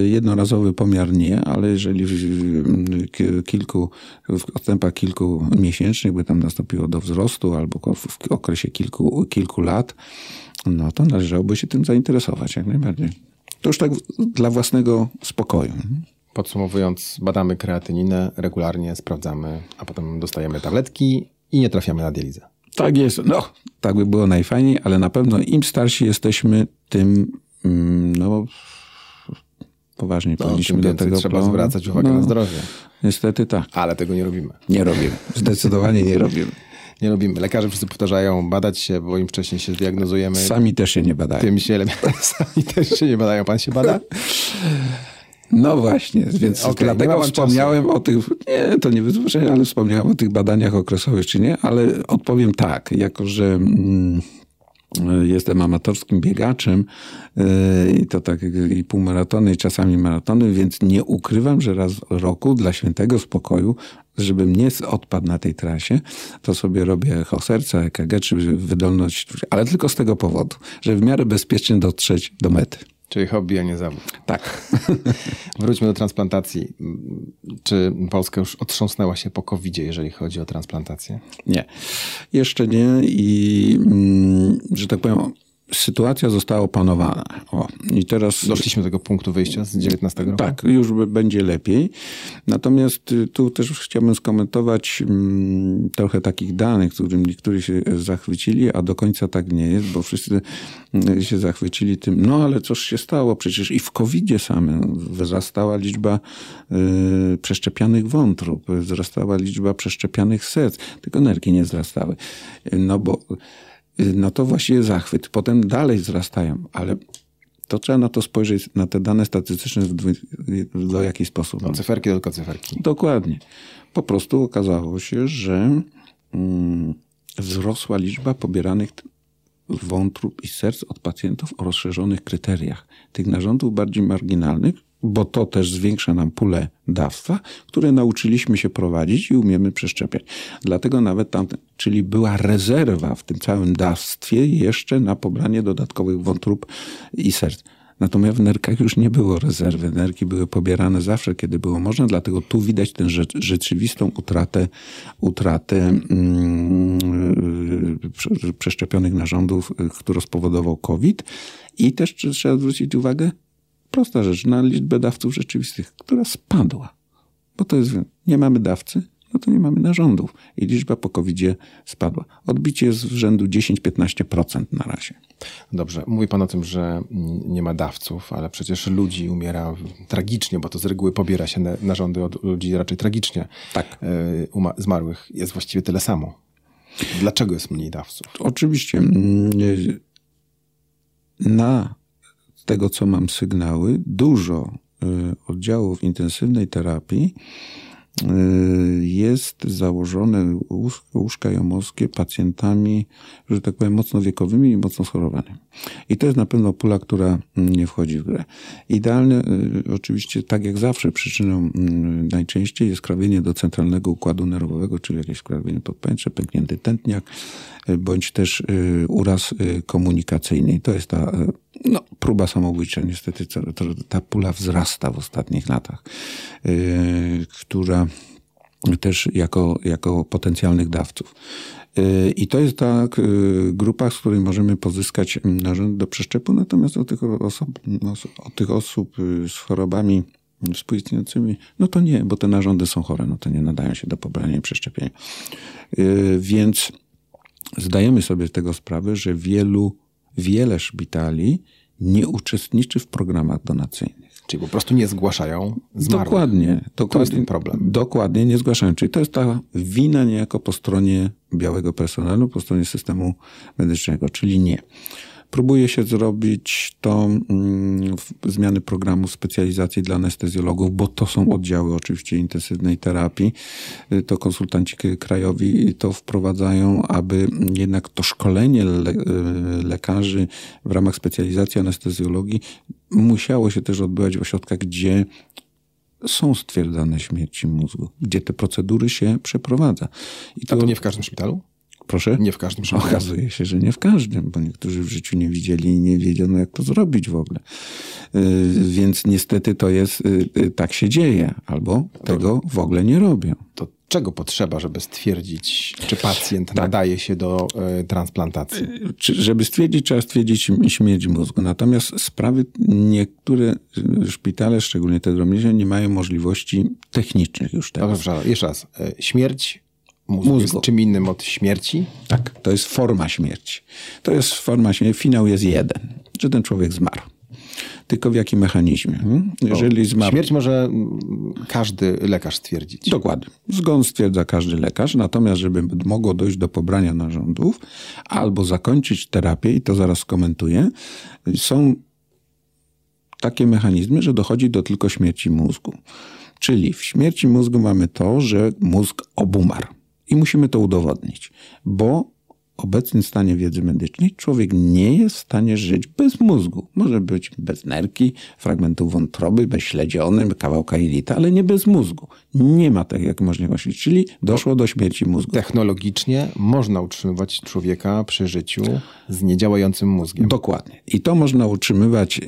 jednorazowy pomiar nie, ale jeżeli w ki- kilku, w odstępach kilkumiesięcznych by tam nastąpiło do wzrostu albo w okresie kilku, kilku lat, no to należałoby się tym zainteresować jak najbardziej. To już tak dla własnego spokoju. Podsumowując, badamy kreatyninę, regularnie sprawdzamy, a potem dostajemy tabletki i nie trafiamy na dializę. Tak jest. No, tak by było najfajniej, ale na pewno im starsi jesteśmy, tym mm, no, poważniej No, powinniśmy do tego trzeba pla- zwracać uwagę no, na zdrowie. Niestety tak. Ale tego nie robimy. Nie robimy. Zdecydowanie nie robimy. Nie robimy. Lekarze wszyscy powtarzają, badać się, bo im wcześniej się zdiagnozujemy, Sami też się nie badają. tym się lepiej. Sami też się nie badają. Pan się bada? No właśnie, więc ma dlatego wspomniałem o tych, nie, to nie wyzwyczajenie, ale wspomniałem o tych badaniach okresowych, czy nie, ale odpowiem tak, jako że mm, jestem amatorskim biegaczem yy, i to tak i półmaratony, i czasami maratony, więc nie ukrywam, że raz w roku dla świętego spokoju, żebym nie odpadł na tej trasie, to sobie robię echo serca, EKG, czy wydolność, ale tylko z tego powodu, że w miarę bezpiecznie dotrzeć do mety. Czyli hobby, a nie zawód. Tak. Wróćmy do transplantacji. Czy Polska już otrząsnęła się po covid jeżeli chodzi o transplantację? Nie, jeszcze nie i, mm, że tak powiem, sytuacja została opanowana. O, I teraz... Doszliśmy do tego punktu wyjścia z 19 roku? Tak, już będzie lepiej. Natomiast y, tu też chciałbym skomentować mm, trochę takich danych, którym niektórzy się zachwycili, a do końca tak nie jest, bo wszyscy y, się zachwycili tym, no ale cóż się stało, przecież i w COVID-zie samym wzrastała liczba y, przeszczepianych wątrób, wzrastała liczba przeszczepianych serc, tylko nerki nie wzrastały. No bo no to właściwie zachwyt. Potem dalej wzrastają, ale to trzeba na to spojrzeć, na te dane statystyczne w jaki sposób. No, cyferki tylko cyferki. Dokładnie. Po prostu okazało się, że mm, wzrosła liczba pobieranych wątrób i serc od pacjentów o rozszerzonych kryteriach. Tych narządów bardziej marginalnych bo to też zwiększa nam pulę dawstwa, które nauczyliśmy się prowadzić i umiemy przeszczepiać. Dlatego nawet tamten, czyli była rezerwa w tym całym dawstwie jeszcze na pobranie dodatkowych wątrób i serc. Natomiast w nerkach już nie było rezerwy. Nerki były pobierane zawsze, kiedy było można, dlatego tu widać tę rzeczywistą utratę, utratę mm, przeszczepionych narządów, które spowodował COVID. I też trzeba zwrócić uwagę, prosta rzecz, na liczbę dawców rzeczywistych, która spadła. Bo to jest, nie mamy dawcy, no to nie mamy narządów. I liczba po covid spadła. Odbicie jest w rzędu 10-15% na razie. Dobrze. Mówi pan o tym, że nie ma dawców, ale przecież ludzi umiera tragicznie, bo to z reguły pobiera się narządy od ludzi raczej tragicznie. Tak. E, zmarłych jest właściwie tyle samo. Dlaczego jest mniej dawców? Oczywiście. Mm, na tego, co mam sygnały, dużo y, oddziałów intensywnej terapii Y, jest założone łóżka jomowskie pacjentami, że tak powiem, mocno wiekowymi i mocno schorowanymi. I to jest na pewno pula, która nie wchodzi w grę. Idealne, y, oczywiście, tak jak zawsze, przyczyną y, najczęściej jest krawienie do centralnego układu nerwowego, czyli jakieś krawienie podpęcze, pęknięty tętniak, bądź też uraz komunikacyjny. I to jest ta no, próba samobójcza. Niestety ta pula wzrasta w ostatnich latach, która też jako, jako potencjalnych dawców. I to jest ta grupa, z której możemy pozyskać narząd do przeszczepu, natomiast o tych, osób, o tych osób z chorobami współistniejącymi, no to nie, bo te narządy są chore, no to nie nadają się do pobrania i przeszczepienia. Więc zdajemy sobie z tego sprawę, że wielu wiele szpitali nie uczestniczy w programach donacyjnych. Czyli po prostu nie zgłaszają zmarłych. Dokładnie. dokładnie to jest ten problem. Dokładnie, nie zgłaszają. Czyli to jest ta wina niejako po stronie białego personelu, po stronie systemu medycznego, czyli nie. Próbuje się zrobić to mm, zmiany programu specjalizacji dla anestezjologów, bo to są oddziały oczywiście intensywnej terapii. Y, to konsultanci krajowi to wprowadzają, aby jednak to szkolenie le y, lekarzy w ramach specjalizacji anestezjologii musiało się też odbywać w ośrodkach, gdzie są stwierdzane śmierci mózgu, gdzie te procedury się przeprowadza. I to, A to nie w każdym szpitalu? Proszę? Nie w każdym szpitalu. Okazuje się, że nie w każdym, bo niektórzy w życiu nie widzieli i nie wiedziano, jak to zrobić w ogóle. Y, więc niestety to jest, y, y, tak się dzieje, albo tego w ogóle nie robią. To czego potrzeba, żeby stwierdzić, czy pacjent tak. nadaje się do transplantacji? Czy, żeby stwierdzić, trzeba stwierdzić śmierć mózgu. Natomiast sprawy, niektóre szpitale, szczególnie te drobniejsze, nie mają możliwości technicznych już teraz. Dobrze, jeszcze raz. Śmierć mózgu, mózgu. jest czym innym od śmierci? Tak, to jest forma śmierci. To jest forma śmierci. Finał jest jeden, że ten człowiek zmarł. Tylko w jakim mechanizmie? Hmm? Jeżeli zmarł... Śmierć może każdy lekarz stwierdzić. Dokładnie. Zgon stwierdza każdy lekarz, natomiast żeby mogło dojść do pobrania narządów albo zakończyć terapię, i to zaraz skomentuję, są takie mechanizmy, że dochodzi do tylko śmierci mózgu. Czyli w śmierci mózgu mamy to, że mózg obumarł. I musimy to udowodnić, bo w obecnym stanie wiedzy medycznej człowiek nie jest w stanie żyć bez mózgu. Może być bez nerki, fragmentów wątroby, bez śledziony, kawałka jelita, ale nie bez mózgu. Nie ma takiej możliwości, czyli doszło do śmierci mózgu. Technologicznie można utrzymywać człowieka przy życiu z niedziałającym mózgiem. Dokładnie. I to można utrzymywać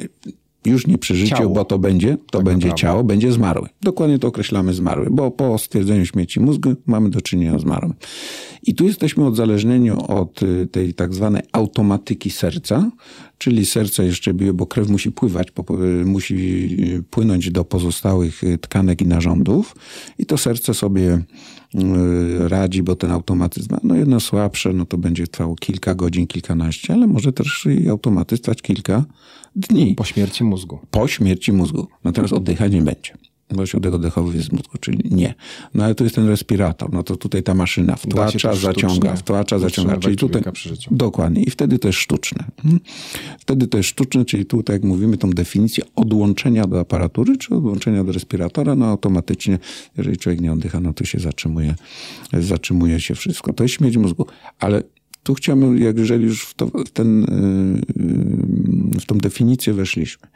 już nie przy życiu, ciało. bo to będzie, to tak będzie naprawdę. ciało, będzie zmarły. Dokładnie to określamy zmarły, bo po stwierdzeniu śmierci mózgu mamy do czynienia z zmarłym. I tu jesteśmy odzależnieni od y, tej tak zwanej automatyki serca, czyli serce jeszcze bije, bo krew musi pływać, y, musi y, płynąć do pozostałych tkanek i narządów i to serce sobie radzi, bo ten automatyzm, no jedno słabsze, no to będzie trwało kilka godzin, kilkanaście, ale może też i automatyzm trwać kilka dni. Po śmierci mózgu. Po śmierci mózgu. Natomiast oddychać nie będzie bo środek oddechowy jest mózgu, czyli nie. No ale to jest ten respirator, no to tutaj ta maszyna wtłacza, zaciąga, wtłacza, zaciąga, czyli tutaj dokładnie i wtedy to jest sztuczne. Hmm? Wtedy to jest sztuczne, czyli tutaj jak mówimy tą definicję odłączenia do aparatury, czy odłączenia do respiratora, no automatycznie, jeżeli człowiek nie oddycha, no to się zatrzymuje, zatrzymuje się wszystko. To jest śmierć mózgu, ale tu chciałbym, jak jeżeli już w, to, w, ten, yy, w tą definicję weszliśmy,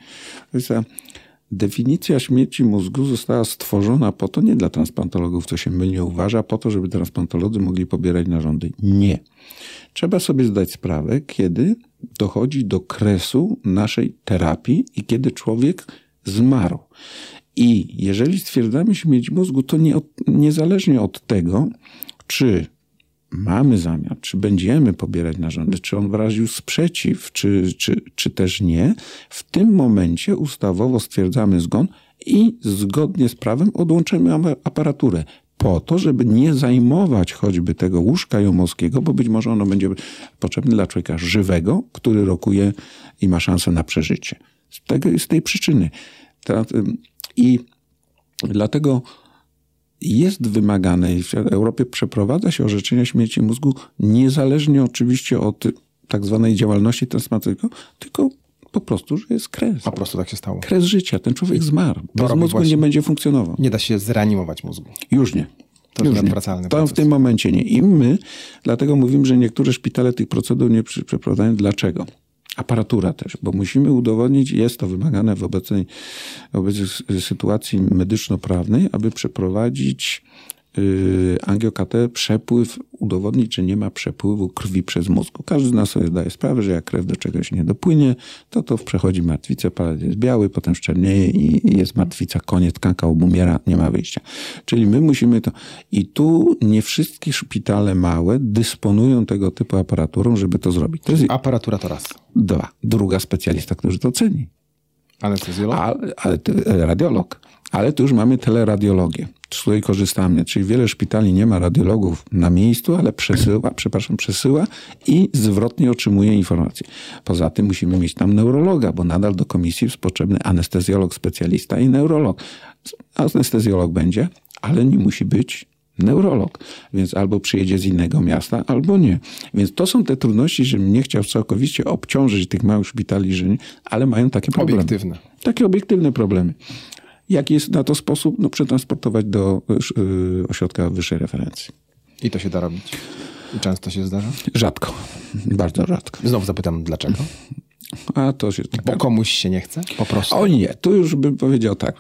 definicja śmierci mózgu została stworzona po to, nie dla transplantologów, co się mylnie uważa, po to, żeby transplantolodzy mogli pobierać narządy. Nie. Trzeba sobie zdać sprawę, kiedy dochodzi do kresu naszej terapii i kiedy człowiek zmarł. I jeżeli stwierdzamy śmierć mózgu, to nie, niezależnie od tego, czy mamy zamiar, czy będziemy pobierać narządy, czy on wyraził sprzeciw, czy, czy, czy też nie, w tym momencie ustawowo stwierdzamy zgon i zgodnie z prawem odłączymy aparaturę. Po to, żeby nie zajmować choćby tego łóżka jomowskiego, bo być może ono będzie potrzebne dla człowieka żywego, który rokuje i ma szansę na przeżycie. Z, tego, z tej przyczyny. I dlatego jest wymagane i w Europie przeprowadza się orzeczenia śmierci mózgu niezależnie oczywiście od tak zwanej działalności transplantacyjnej, tylko po prostu, że jest kres. Po prostu tak się stało. Kres życia. Ten człowiek zmarł. Bez mózgu właśnie. nie będzie funkcjonował. Nie da się zreanimować mózgu. Już nie. To Już jest nieodwracalny To w tym momencie nie. I my, dlatego mówimy, że niektóre szpitale tych procedur nie przeprowadzają. Dlaczego? Aparatura też, bo musimy udowodnić, jest to wymagane w obecnej, obecnej sytuacji medyczno-prawnej, aby przeprowadzić Y, angio-KT przepływ udowodnić, czy nie ma przepływu krwi przez mózg. Każdy z nas sobie zdaje sprawę, że jak krew do czegoś nie dopłynie, to to przechodzi martwicę, palet jest biały, potem szczernieje i jest martwica, koniec, tkanka obumiera, nie ma wyjścia. Czyli my musimy to... I tu nie wszystkie szpitale małe dysponują tego typu aparaturą, żeby to zrobić. To jest... Aparatura to raz. Dwa. Druga specjalista, który to ceni. Anestezjolog? Ale, ale radiolog. Ale tu już mamy teleradiologię z której korzystamy. Czyli wiele szpitali nie ma radiologów na miejscu, ale przesyła, przepraszam, przesyła i zwrotnie otrzymuje informacje. Poza tym musimy mieć tam neurologa, bo nadal do komisji jest potrzebny anestezjolog, specjalista i neurolog. Anestezjolog będzie, ale nie musi być neurolog, więc albo przyjedzie z innego miasta, albo nie. Więc to są te trudności, że nie chciał całkowicie obciążyć tych małych szpitali, że nie, ale mają takie problemy. Obiektywne. Takie obiektywne problemy. Jaki jest na to sposób? No, przetransportować do y, ośrodka wyższej referencji. I to się da robić? Często się zdarza? Rzadko. Bardzo rzadko. Znowu zapytam, dlaczego? A to się... Bo komuś się nie chce? Po prostu? O nie, tu już bym powiedział tak.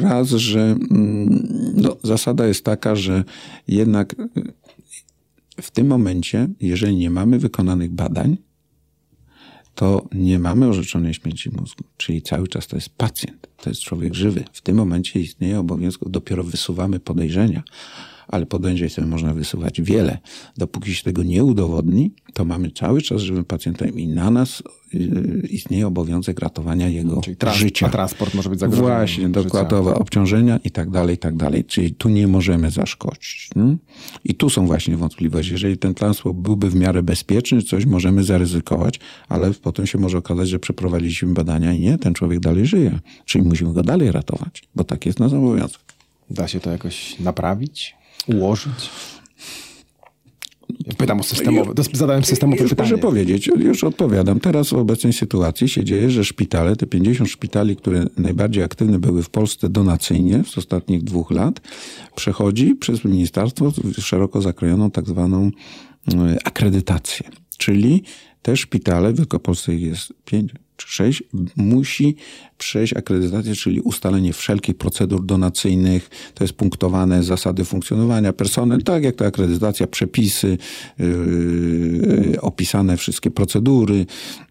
Raz, że mm, no, zasada jest taka, że jednak w tym momencie, jeżeli nie mamy wykonanych badań, to nie mamy orzeczonej śmierci mózgu. Czyli cały czas to jest pacjent, to jest człowiek żywy. W tym momencie istnieje obowiązek, dopiero wysuwamy podejrzenia, ale podejrzeń sobie można wysuwać wiele. Dopóki się tego nie udowodni, to mamy cały czas żywym pacjentem i na nas y, istnieje obowiązek ratowania jego Czyli trans życia. A transport może być zagrożony. Właśnie, dokładowe obciążenia i tak dalej, i tak dalej. Czyli tu nie możemy zaszkodzić. Nie? I tu są właśnie wątpliwości. Jeżeli ten transport byłby w miarę bezpieczny, coś możemy zaryzykować, ale potem się może okazać, że przeprowadziliśmy badania i nie, ten człowiek dalej żyje. Czyli musimy go dalej ratować, bo tak jest nasz obowiązek. Da się to jakoś naprawić? Ułożyć? Pytam o systemowe, zadałem systemowe już pytanie. Proszę powiedzieć, już odpowiadam. Teraz w obecnej sytuacji się dzieje, że szpitale, te 50 szpitali, które najbardziej aktywne były w Polsce donacyjnie z ostatnich dwóch lat, przechodzi przez ministerstwo szeroko zakrojoną tak zwaną e, akredytację. Czyli te szpitale, w Wielkopolsce jest pięć, czy sześć, musi przejść akredytację, czyli ustalenie wszelkich procedur donacyjnych, to jest punktowane zasady funkcjonowania personel, tak jak ta akredytacja, przepisy, yy, opisane wszystkie procedury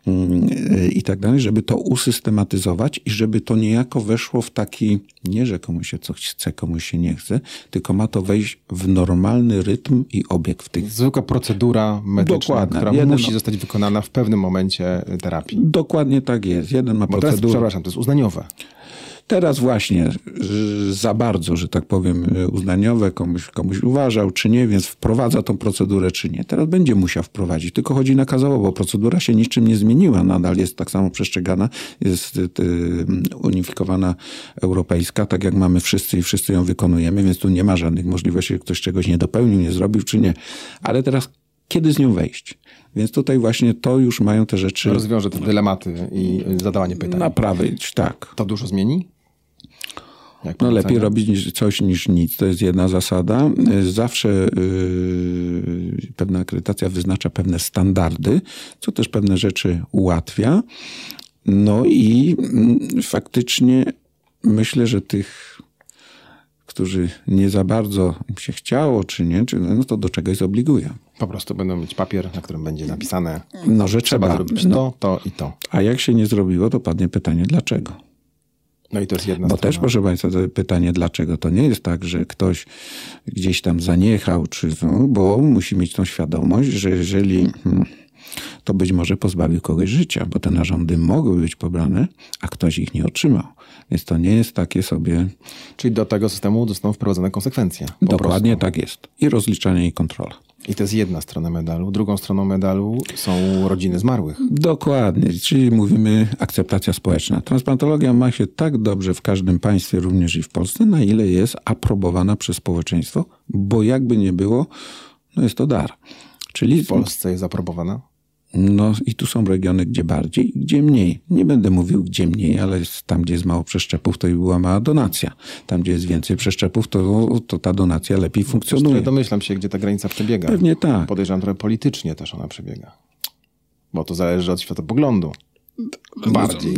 yy, i tak dalej, żeby to usystematyzować i żeby to niejako weszło w taki, nie że komuś się coś chce, komuś się nie chce, tylko ma to wejść w normalny rytm i obieg w tych... Zwykła procedura medyczna, Dokładnie. która Jeden, musi zostać wykonana w pewnym momencie terapii. Dokładnie tak jest. Jeden ma procedurę... Teraz, przepraszam, to jest uznaniowe. Teraz właśnie za bardzo, że tak powiem, uznaniowe komuś, komuś uważał, czy nie, więc wprowadza tą procedurę, czy nie. Teraz będzie musiał wprowadzić, tylko chodzi nakazowo, bo procedura się niczym nie zmieniła. Nadal jest tak samo przestrzegana, jest y, unifikowana europejska, tak jak mamy wszyscy i wszyscy ją wykonujemy, więc tu nie ma żadnych możliwości, że ktoś czegoś nie dopełnił, nie zrobił, czy nie. Ale teraz kiedy z nią wejść? Więc tutaj właśnie to już mają te rzeczy. Rozwiąże te dylematy i zadawanie pytań. Naprawić, tak. To dużo zmieni? no lepiej robić coś niż nic. To jest jedna zasada. Zawsze yy, pewna akredytacja wyznacza pewne standardy, co też pewne rzeczy ułatwia. No i yy, faktycznie myślę, że tych, którzy nie za bardzo im się chciało, czy nie, czy, no to do czegoś zobliguje. Po prostu będą mieć papier, na którym będzie napisane, no, że trzeba, trzeba zrobić no. to, to i to. A jak się nie zrobiło, to padnie pytanie, dlaczego? No i to jest jedna Bo strona. też, proszę Państwa, to pytanie, dlaczego? To nie jest tak, że ktoś gdzieś tam zaniechał, czy, no, bo musi mieć tą świadomość, że jeżeli... To być może pozbawił kogoś życia, bo te narządy mogły być pobrane, a ktoś ich nie otrzymał. Więc to nie jest takie sobie. Czyli do tego systemu zostaną wprowadzone konsekwencje. Dokładnie prostu. tak jest. I rozliczanie i kontrola. I to jest jedna strona medalu. Drugą stroną medalu są rodziny zmarłych. Dokładnie, czyli mówimy akceptacja społeczna. Transplantologia ma się tak dobrze w każdym państwie, również i w Polsce, na ile jest aprobowana przez społeczeństwo, bo jakby nie było, no jest to dar. Czyli w Polsce jest aprobowana? No i tu są regiony, gdzie bardziej, gdzie mniej. Nie będę mówił gdzie mniej, ale tam, gdzie jest mało przeszczepów, to i była mała donacja. Tam, gdzie jest więcej przeszczepów, to, to ta donacja lepiej funkcjonuje. Ja domyślam się, gdzie ta granica przebiega. Pewnie tak. Podejrzewam, trochę politycznie też ona przebiega. Bo to zależy od światopoglądu. Bardziej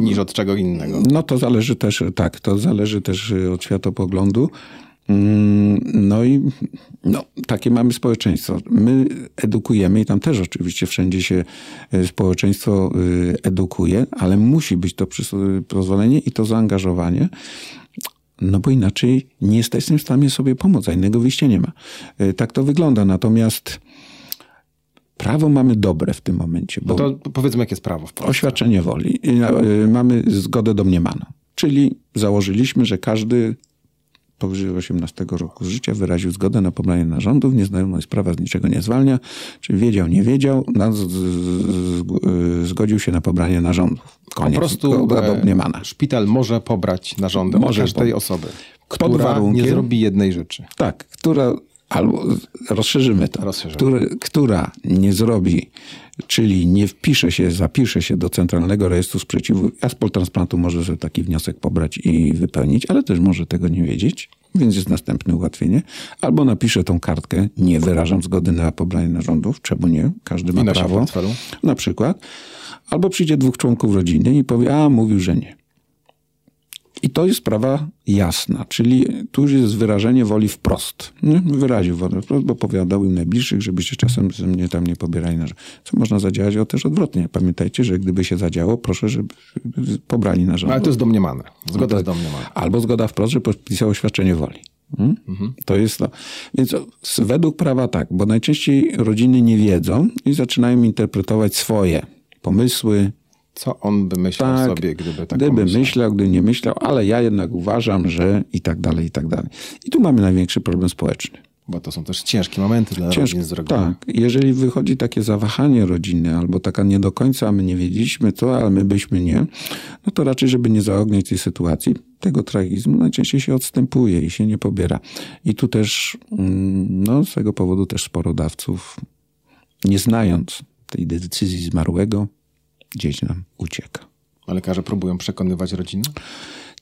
niż od czego innego. No to zależy też, tak, to zależy też od światopoglądu. Mm, no i no, takie mamy społeczeństwo. My edukujemy i tam też oczywiście wszędzie się e, społeczeństwo e, edukuje, ale musi być to pozwolenie i to zaangażowanie. No bo inaczej nie jesteśmy w stanie sobie pomóc, a innego wyjścia nie ma. E, tak to wygląda. Natomiast prawo mamy dobre w tym momencie. Bo no to powiedzmy, jakie jest prawo w Polsce. Oświadczenie woli. Mamy zgodę domniemaną. Czyli założyliśmy, że każdy powyżej 18 roku życia wyraził zgodę na pobranie narządów, nieznajomość sprawa z niczego nie zwalnia, czyli wiedział, nie wiedział, no, z, z, zgodził się na pobranie narządów. Koniec. Po prostu e, szpital może pobrać narządy może każdej po... osoby, która nie zrobi jednej rzeczy. Tak, która albo rozszerzymy to, rozszerzymy. Która, która nie zrobi, czyli nie wpisze się, zapisze się do Centralnego Rejestru Sprzeciwu, a z poltransplantu może sobie taki wniosek pobrać i wypełnić, ale też może tego nie wiedzieć, więc jest następne ułatwienie. Albo napisze tą kartkę, nie wyrażam zgody na pobranie narządów, czemu nie, każdy ma prawo, na przykład. Albo przyjdzie dwóch członków rodziny i powie, a mówił, że nie. I to jest sprawa jasna, czyli tu już jest wyrażenie woli wprost. Nie? Wyraził wolę wprost, bo powiadał im najbliższych, żebyście czasem ze mnie tam nie pobierali na Co można zadziałać o też odwrotnie. Pamiętajcie, że gdyby się zadziało, proszę, żeby pobrali na Ale to jest domniemane. Zgoda no jest domniemana. Albo zgoda wprost, że podpisał oświadczenie woli. Hmm? Mhm. To jest to. Więc według prawa tak, bo najczęściej rodziny nie wiedzą i zaczynają interpretować swoje pomysły, co on by myślał tak, sobie, gdyby tak Gdyby myślał. myślał, gdyby nie myślał, ale ja jednak uważam, że i tak dalej, i tak dalej. I tu mamy największy problem społeczny. Bo to są też ciężkie momenty dla Ciężko, rodzin z reguły. Tak. Jeżeli wychodzi takie zawahanie rodziny, albo taka nie do końca, a my nie wiedzieliśmy to, ale my byśmy nie, no to raczej, żeby nie zaogniać tej sytuacji, tego tragizmu najczęściej się odstępuje i się nie pobiera. I tu też, mm, no z tego powodu też sporo dawców, nie znając tej decyzji zmarłego, gdzieś nam ucieka. A lekarze próbują przekonywać rodzinę?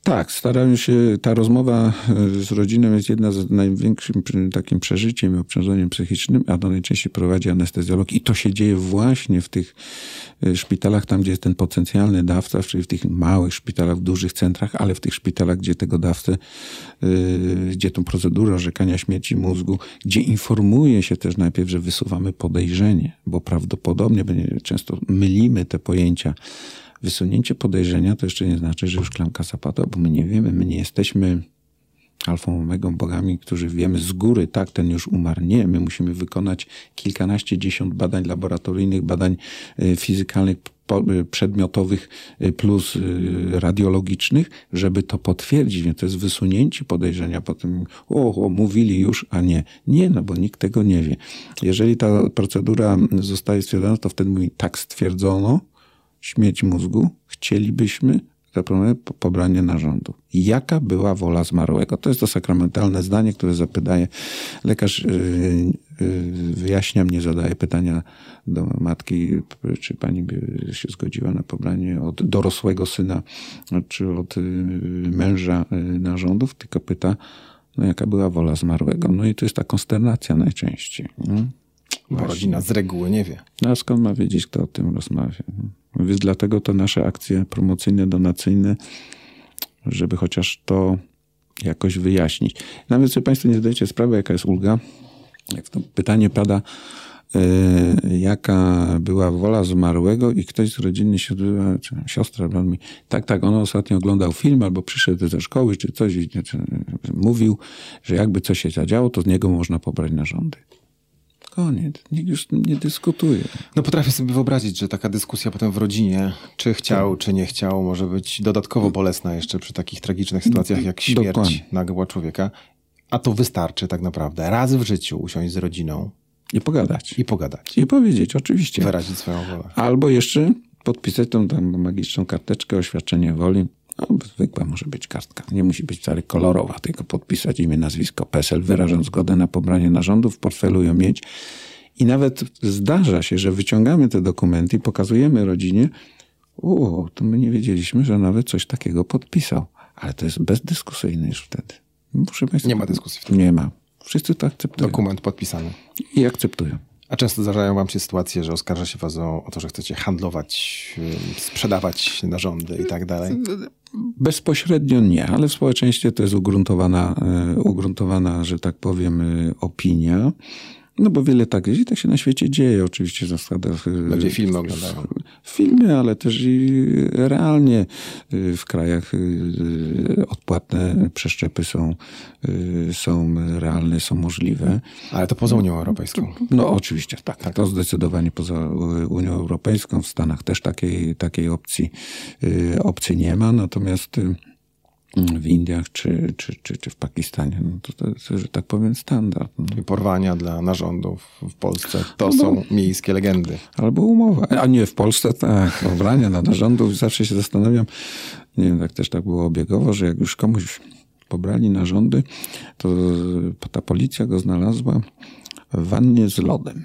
Tak, starają się, ta rozmowa e, z rodziną jest jedna z największym takim przeżyciem i obciążeniem psychicznym, a to najczęściej prowadzi anestezjolog. I to się dzieje właśnie w tych e, szpitalach, tam gdzie jest ten potencjalny dawca, czyli w tych małych szpitalach, w dużych centrach, ale w tych szpitalach, gdzie tego dawcę, e, gdzie tą procedurę orzekania śmierci mózgu, gdzie informuje się też najpierw, że wysuwamy podejrzenie, bo prawdopodobnie często mylimy te pojęcia Wysunięcie podejrzenia to jeszcze nie znaczy, że już klamka zapadła, bo my nie wiemy, my nie jesteśmy alfą omegą bogami, którzy wiemy z góry, tak, ten już umarł. Nie, my musimy wykonać kilkanaście, dziesiąt badań laboratoryjnych, badań y, fizykalnych, y, przedmiotowych y, plus radiologicznych, żeby to potwierdzić. Więc to jest wysunięcie podejrzenia. Potem, o, o, mówili już, a nie. Nie, no bo nikt tego nie wie. Jeżeli ta procedura zostaje stwierdzona, to wtedy mówi, tak stwierdzono, śmieć mózgu, chcielibyśmy zaproponować pobranie narządu. Jaka była wola zmarłego? To jest to sakramentalne zdanie, które zapytaje lekarz, yy, yy, wyjaśniam, nie zadaje pytania do matki, czy pani by się zgodziła na pobranie od dorosłego syna, czy od męża narządów, tylko pyta, no jaka była wola zmarłego. No i to jest ta konsternacja najczęściej. Bo rodzina z reguły nie wie. No, a skąd ma wiedzieć, kto o tym rozmawia? Więc dlatego te nasze akcje promocyjne, donacyjne żeby chociaż to jakoś wyjaśnić. Nawet sobie Państwo nie zdajecie sprawy, jaka jest ulga. Jak to pytanie pada, yy, jaka była wola zmarłego i ktoś z rodziny się odbywa, czy siostra mi, tak, tak, on ostatnio oglądał film albo przyszedł ze szkoły, czy coś i czy, mówił, że jakby coś się zadziało, to z niego można pobrać narządy. Koniec. Nikt już nie dyskutuje. No potrafię sobie wyobrazić, że taka dyskusja potem w rodzinie, czy chciał, tak. czy nie chciał, może być dodatkowo bolesna jeszcze przy takich tragicznych sytuacjach jak śmierć Dokładnie. nagła człowieka. A to wystarczy tak naprawdę raz w życiu usiąść z rodziną. I pogadać. I pogadać. I powiedzieć, oczywiście. Wyrazić swoją wolę. Albo jeszcze podpisać tą tam magiczną karteczkę, oświadczenie woli. No, zwykła może być kartka. Nie musi być wcale kolorowa, tylko podpisać imię, nazwisko, PESEL, wyrażam zgodę na pobranie narządów, w portfelu ją mieć. I nawet zdarza się, że wyciągamy te dokumenty i pokazujemy rodzinie, o, to my nie wiedzieliśmy, że nawet coś takiego podpisał. Ale to jest bezdyskusyjne już wtedy. Proszę Państwa, nie ma dyskusji wtedy. Nie ma. Wszyscy to akceptują. Dokument podpisany. I akceptują. A często zdarzają wam się sytuacje, że oskarża się was o, o to, że chcecie handlować, sprzedawać narządy i tak dalej? Bezpośrednio nie, ale w społeczeństwie to jest ugruntowana, e, ugruntowana że tak powiem, e, opinia. No bo wiele tak jest i tak się na świecie dzieje oczywiście zasadach. Ludzie filmy oglądają. Filmy, ale też i realnie y, w krajach y, odpłatne przeszczepy są, y, są realne, są możliwe. Ale to poza Unią Europejską. No oczywiście, tak. tak. To zdecydowanie poza Unią Europejską. W Stanach też takiej, takiej opcji, opcji nie ma. Natomiast w Indiach czy, czy, czy, czy w Pakistanie. No to, to jest, że tak powiem, standard. No. Porwania dla narządów w Polsce to no, są miejskie legendy. Albo umowa. A nie, w Polsce tak, porwania dla narządów. Zawsze się zastanawiam, nie wiem, tak też tak było obiegowo, że jak już komuś pobrali narządy, to ta policja go znalazła w wannie z lodem.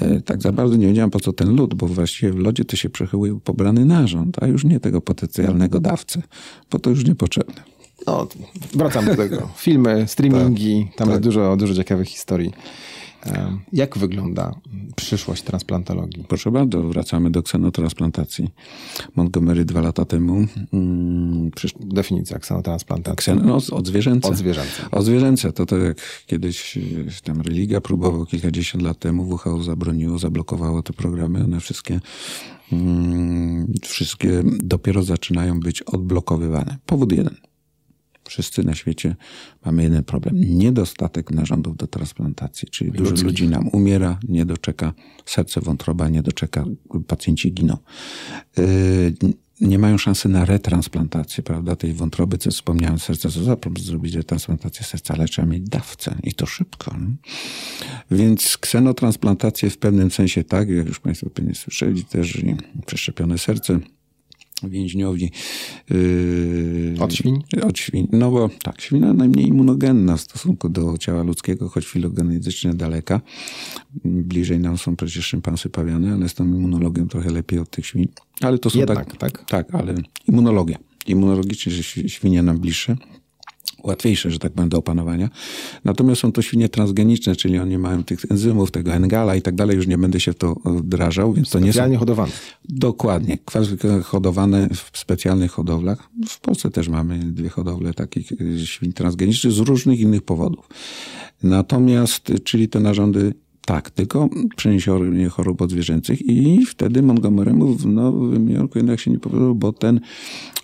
E, tak za bardzo nie wiedziałem, po co ten lód, bo właściwie w lodzie to się przechylił pobrany narząd, a już nie tego potencjalnego dawcę, bo to już niepotrzebne. No, wracam do tego. Filmy, streamingi, tak, tam tak. jest dużo, dużo ciekawych historii. Jak wygląda przyszłość transplantologii? Proszę bardzo, wracamy do ksenotransplantacji. Montgomery dwa lata temu. Hmm, przysz... Definicja ksenotransplantacji. Ksen... No, od zwierzęce. Od zwierzęce. Od zwierzęce. To tak jak kiedyś tam religia próbował kilkadziesiąt lat temu, WHO zabroniło, zablokowało te programy. One wszystkie hmm, wszystkie dopiero zaczynają być odblokowywane. Powód jeden – Wszyscy na świecie mamy jeden problem. Niedostatek narządów do transplantacji, czyli dużo ludzi nam umiera, nie doczeka, serce, wątroba nie doczeka, pacjenci giną. Yy, nie mają szansy na retransplantację, prawda, tej wątroby, co wspomniałem, serca, co za zrobić retransplantację serca, ale trzeba mieć dawcę i to szybko. Nie? Więc ksenotransplantację w pewnym sensie tak, jak już Państwo pewnie słyszeli, też przeszczepione serce, więźniowi. Yy, od świń? Od świń. No bo tak, świna najmniej immunogenna w stosunku do ciała ludzkiego, choć filogenetycznie daleka. Bliżej nam są przecież szympansy pawiane, ale z tą immunologią trochę lepiej od tych świń. Ale to są Jednak, tak, tak? Tak, ale immunologia. Immunologicznie świnie nam bliższe łatwiejsze, że tak powiem, do opanowania. Natomiast są to świnie transgeniczne, czyli one mają tych enzymów, tego engala i tak dalej, już nie będę się w to wdrażał, więc to nie Specjalnie hodowane. Dokładnie. Hodowane w specjalnych hodowlach. W Polsce też mamy dwie hodowle takich y, świń transgenicznych z różnych innych powodów. Natomiast, czyli te narządy tak, tylko przeniesienie chorób odzwierzęcych i wtedy Montgomery'emu w Nowym Jorku jednak się nie powiedział, bo ten,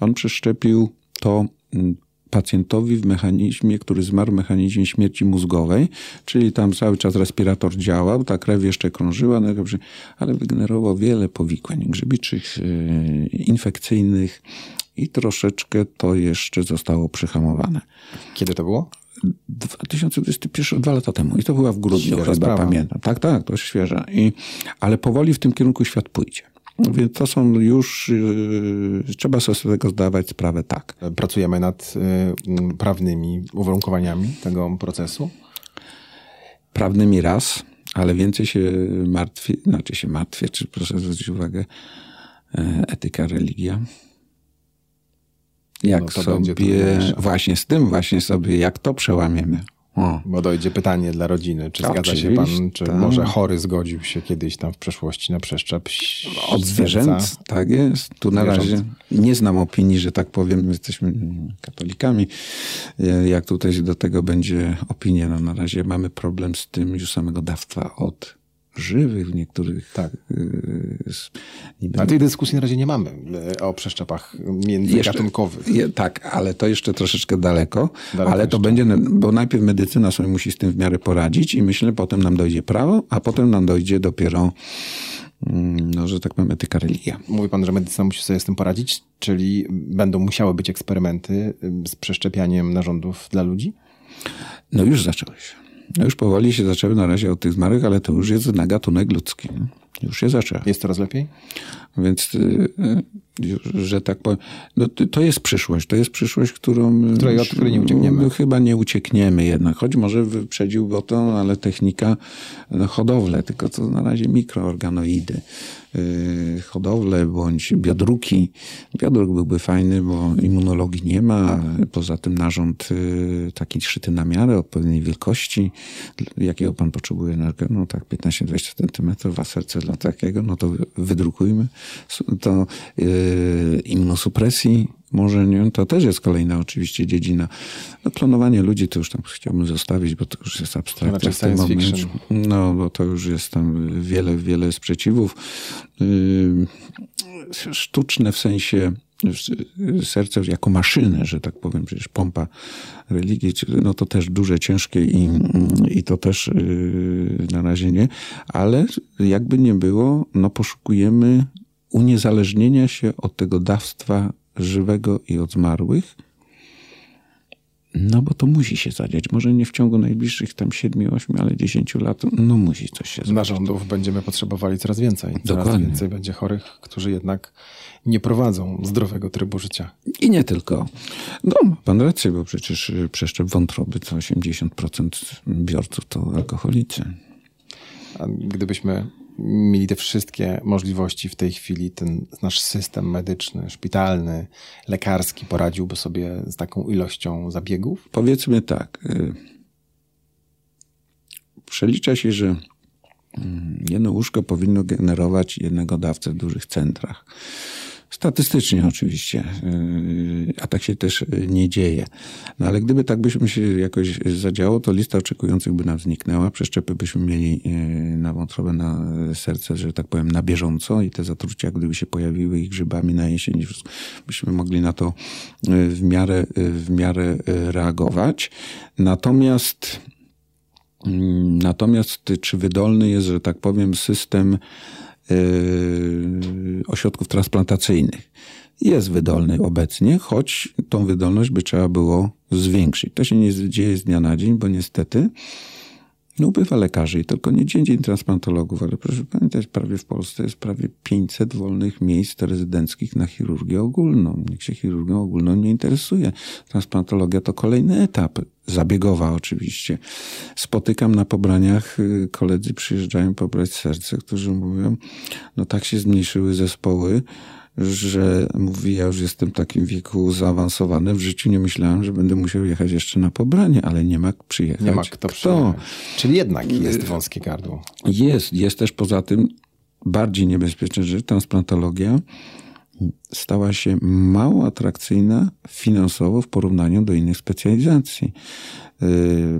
on przeszczepił to mm, pacjentowi w mechanizmie, który zmarł w mechanizmie śmierci mózgowej, czyli tam cały czas respirator działał, ta krew jeszcze krążyła, no ale wygenerował wiele powikłań grzybiczych, e, infekcyjnych i troszeczkę to jeszcze zostało przyhamowane. Kiedy to było? 2021, dwa lata temu. I to była w grudniu, chyba pamiętam. Tak, tak, to świeże. I, ale powoli w tym kierunku świat pójdzie. Więc to są już, yy, trzeba sobie z tego zdawać sprawę tak. Pracujemy nad yy, prawnymi uwarunkowaniami tego procesu? Prawnymi raz, ale więcej się martwię, znaczy się martwię, czy proszę zwrócić uwagę, yy, etyka, religia. Jak no sobie, właśnie z tym właśnie sobie, jak to przełamiemy. O. Bo dojdzie pytanie dla rodziny, czy zgadza się pan, czy tak. może chory zgodził się kiedyś tam w przeszłości na przeszczep Od zwierzęt, tak jest. Tu na razie nie znam opinii, że tak powiem, jesteśmy katolikami. Jak tutaj do tego będzie opinia, no na razie mamy problem z tym już samego dawstwa od żywych w niektórych. Tak. Yy, ale tej dyskusji na razie nie mamy e, o przeszczepach międzygatunkowych. Jeszcze, je, tak, ale to jeszcze troszeczkę daleko. daleko ale to jeszcze. będzie, bo najpierw medycyna sobie musi z tym w miarę poradzić i myślę, potem nam dojdzie prawo, a potem nam dojdzie dopiero mm, no, że tak powiem, etyka religia. Mówi pan, że medycyna musi sobie z tym poradzić, czyli będą musiały być eksperymenty z przeszczepianiem narządów dla ludzi? No już zaczęły się. No już powoli się zaczęły na razie od tych zmarłych, ale to już jest na gatunek ludzki. Już się zaczęło. Jest coraz lepiej? Więc, y, y, że tak powiem, no, to jest przyszłość. To jest przyszłość, którą... Której, od której nie uciekniemy. Chyba nie uciekniemy jednak. Choć może wyprzedził go to, ale technika no, hodowle, tylko to na razie mikroorganoidy. Y, hodowlę bądź biodruki. Biodruk byłby fajny, bo immunologii nie ma. Poza tym narząd taki szyty na miarę, odpowiedniej wielkości. Jakiego pan potrzebuje? No tak 15-20 centymetrów, a serce dla takiego, no to wydrukujmy. To yy, immunosupresji może nie, to też jest kolejna oczywiście dziedzina. No, klonowanie ludzi to już tam chciałbym zostawić, bo to już jest abstrakcja w tym momencie. No, bo to już jest tam wiele, wiele sprzeciwów. Yy, sztuczne w sensie serce jako maszynę, że tak powiem, przecież pompa religii, no to też duże, ciężkie i, i to też yy, na razie nie, ale jakby nie było, no poszukujemy uniezależnienia się od tego dawstwa żywego i od zmarłych, no bo to musi się zadziać. Może nie w ciągu najbliższych tam 7, 8, ale 10 lat, no musi coś się zdarzyć. Narządów będziemy potrzebowali coraz więcej. Coraz Dokładnie. więcej będzie chorych, którzy jednak nie prowadzą zdrowego trybu życia. I nie tylko. No, pan rację, bo przecież przeszczep wątroby to 80% biorców to alkoholicy. A gdybyśmy mieli te wszystkie możliwości w tej chwili, ten nasz system medyczny, szpitalny, lekarski poradziłby sobie z taką ilością zabiegów? Powiedzmy tak. Y, przelicza się, że mm, jedno łóżko powinno generować jednego dawcę w dużych centrach. Statystycznie oczywiście, yy, a tak się też nie dzieje. No ale gdyby tak byśmy się jakoś zadziało, to lista oczekujących by nam zniknęła, przeszczepy byśmy mieli yy, na wątrobę, na serce, że tak powiem, na bieżąco i te zatrucia, gdyby się pojawiły ich grzybami na jesień, byśmy mogli na to w miarę, w miarę reagować. Natomiast Natomiast czy wydolny jest, że tak powiem, system ośrodków transplantacyjnych. Jest wydolny obecnie, choć tą wydolność by trzeba było zwiększyć. To się nie dzieje z dnia na dzień, bo niestety no ubywa lekarzy tylko nie dzień dzień transplantologów, ale proszę pamiętać, prawie w Polsce jest prawie 500 wolnych miejsc rezydenckich na chirurgię ogólną. Nikt się chirurgią ogólną nie interesuje. Transplantologia to kolejny etap, zabiegowa oczywiście. Spotykam na pobraniach, y, koledzy przyjeżdżają pobrać serce, którzy mówią, no tak się zmniejszyły zespoły, że mówi, ja już jestem w takim wieku zaawansowanym, w życiu nie myślałem, że będę musiał jechać jeszcze na pobranie, ale nie ma przyjechać. Nie ma kto, kto? przyjechać. Czyli jednak jest wąskie gardło. Jest, jest też poza tym bardziej niebezpieczne, że transplantologia stała się mało atrakcyjna finansowo w porównaniu do innych specjalizacji. Yy,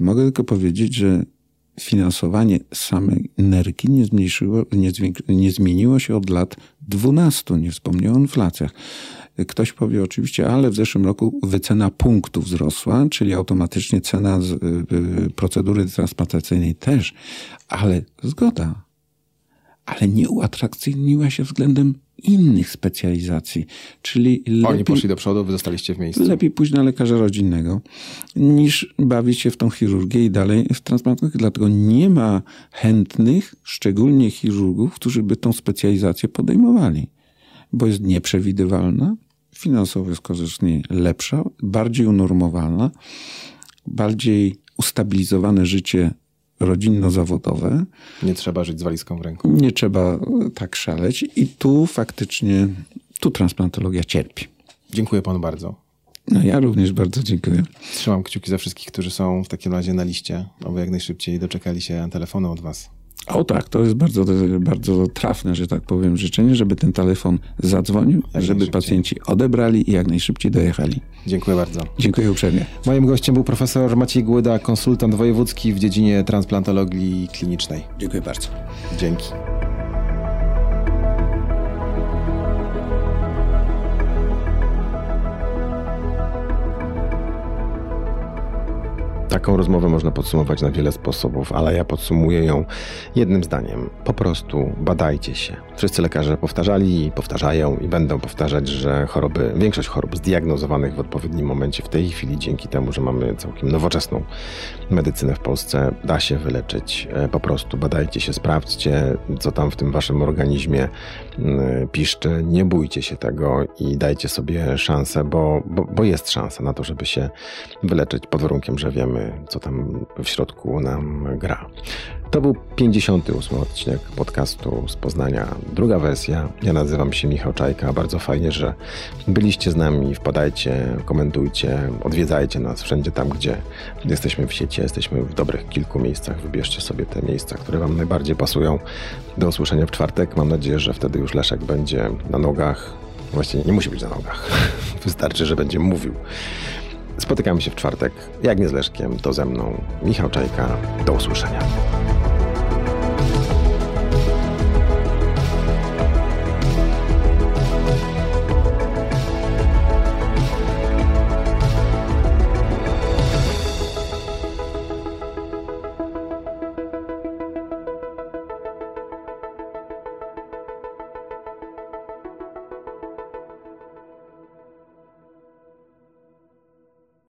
mogę tylko powiedzieć, że finansowanie samej nerki nie, zmniejszyło, nie, nie zmieniło się od lat 12, nie wspomnę o inflacjach. Ktoś powie oczywiście, ale w zeszłym roku wycena punktu wzrosła, czyli automatycznie cena z, y, procedury transplantacyjnej też, ale zgoda, ale nie uatrakcyjniła się względem innych specjalizacji. Czyli lepiej, Oni poszli do przodu, wy zostaliście w miejscu. Lepiej pójść na lekarza rodzinnego, niż bawić się w tą chirurgię i dalej w transplantacji. Dlatego nie ma chętnych, szczególnie chirurgów, którzy by tą specjalizację podejmowali, bo jest nieprzewidywalna, finansowo jest korzystnie lepsza, bardziej unormowana, bardziej ustabilizowane życie rodzinno-zawodowe. Nie trzeba żyć z walizką w ręku. Nie trzeba e, tak szaleć i tu faktycznie, tu transplantologia cierpi. Dziękuję panu bardzo. No ja również bardzo dziękuję. Trzymam kciuki za wszystkich, którzy są w takim razie na liście, aby jak najszybciej doczekali się telefonu od was. O tak, to jest bardzo, bardzo trafne, że tak powiem, życzenie, żeby ten telefon zadzwonił, jak żeby pacjenci odebrali i jak najszybciej dojechali. Dziękuję bardzo. Dziękuję uprzejmie. Moim gościem był profesor Maciej Głyda, konsultant wojewódzki w dziedzinie transplantologii klinicznej. Dziękuję bardzo. Dzięki. Taką rozmowę można podsumować na wiele sposobów, ale ja podsumuję ją jednym zdaniem. Po prostu badajcie się. Wszyscy lekarze powtarzali i powtarzają i będą powtarzać, że choroby, większość chorób zdiagnozowanych w odpowiednim momencie w tej chwili, dzięki temu, że mamy całkiem nowoczesną medycynę w Polsce, da się wyleczyć. E, po prostu badajcie się, sprawdźcie, co tam w tym waszym organizmie mm, piszczy. Nie bójcie się tego i dajcie sobie szansę, bo, bo, bo jest szansa na to, żeby się wyleczyć pod warunkiem, że wiemy, co tam w środku nam gra. To był 58 odcinek podcastu z Poznania, druga wersja. Ja nazywam się Michał Czajka. Bardzo fajnie, że byliście z nami. Wpadajcie, komentujcie, odwiedzajcie nas wszędzie tam, gdzie jesteśmy w sieci. Jesteśmy w dobrych kilku miejscach. Wybierzcie sobie te miejsca, które Wam najbardziej pasują. Do usłyszenia w czwartek. Mam nadzieję, że wtedy już Leszek będzie na nogach. Właściwie nie musi być na nogach. Wystarczy, że będzie mówił. Spotykamy się w czwartek. Jak nie z Leszkiem, to ze mną. Michał Czajka. Do usłyszenia.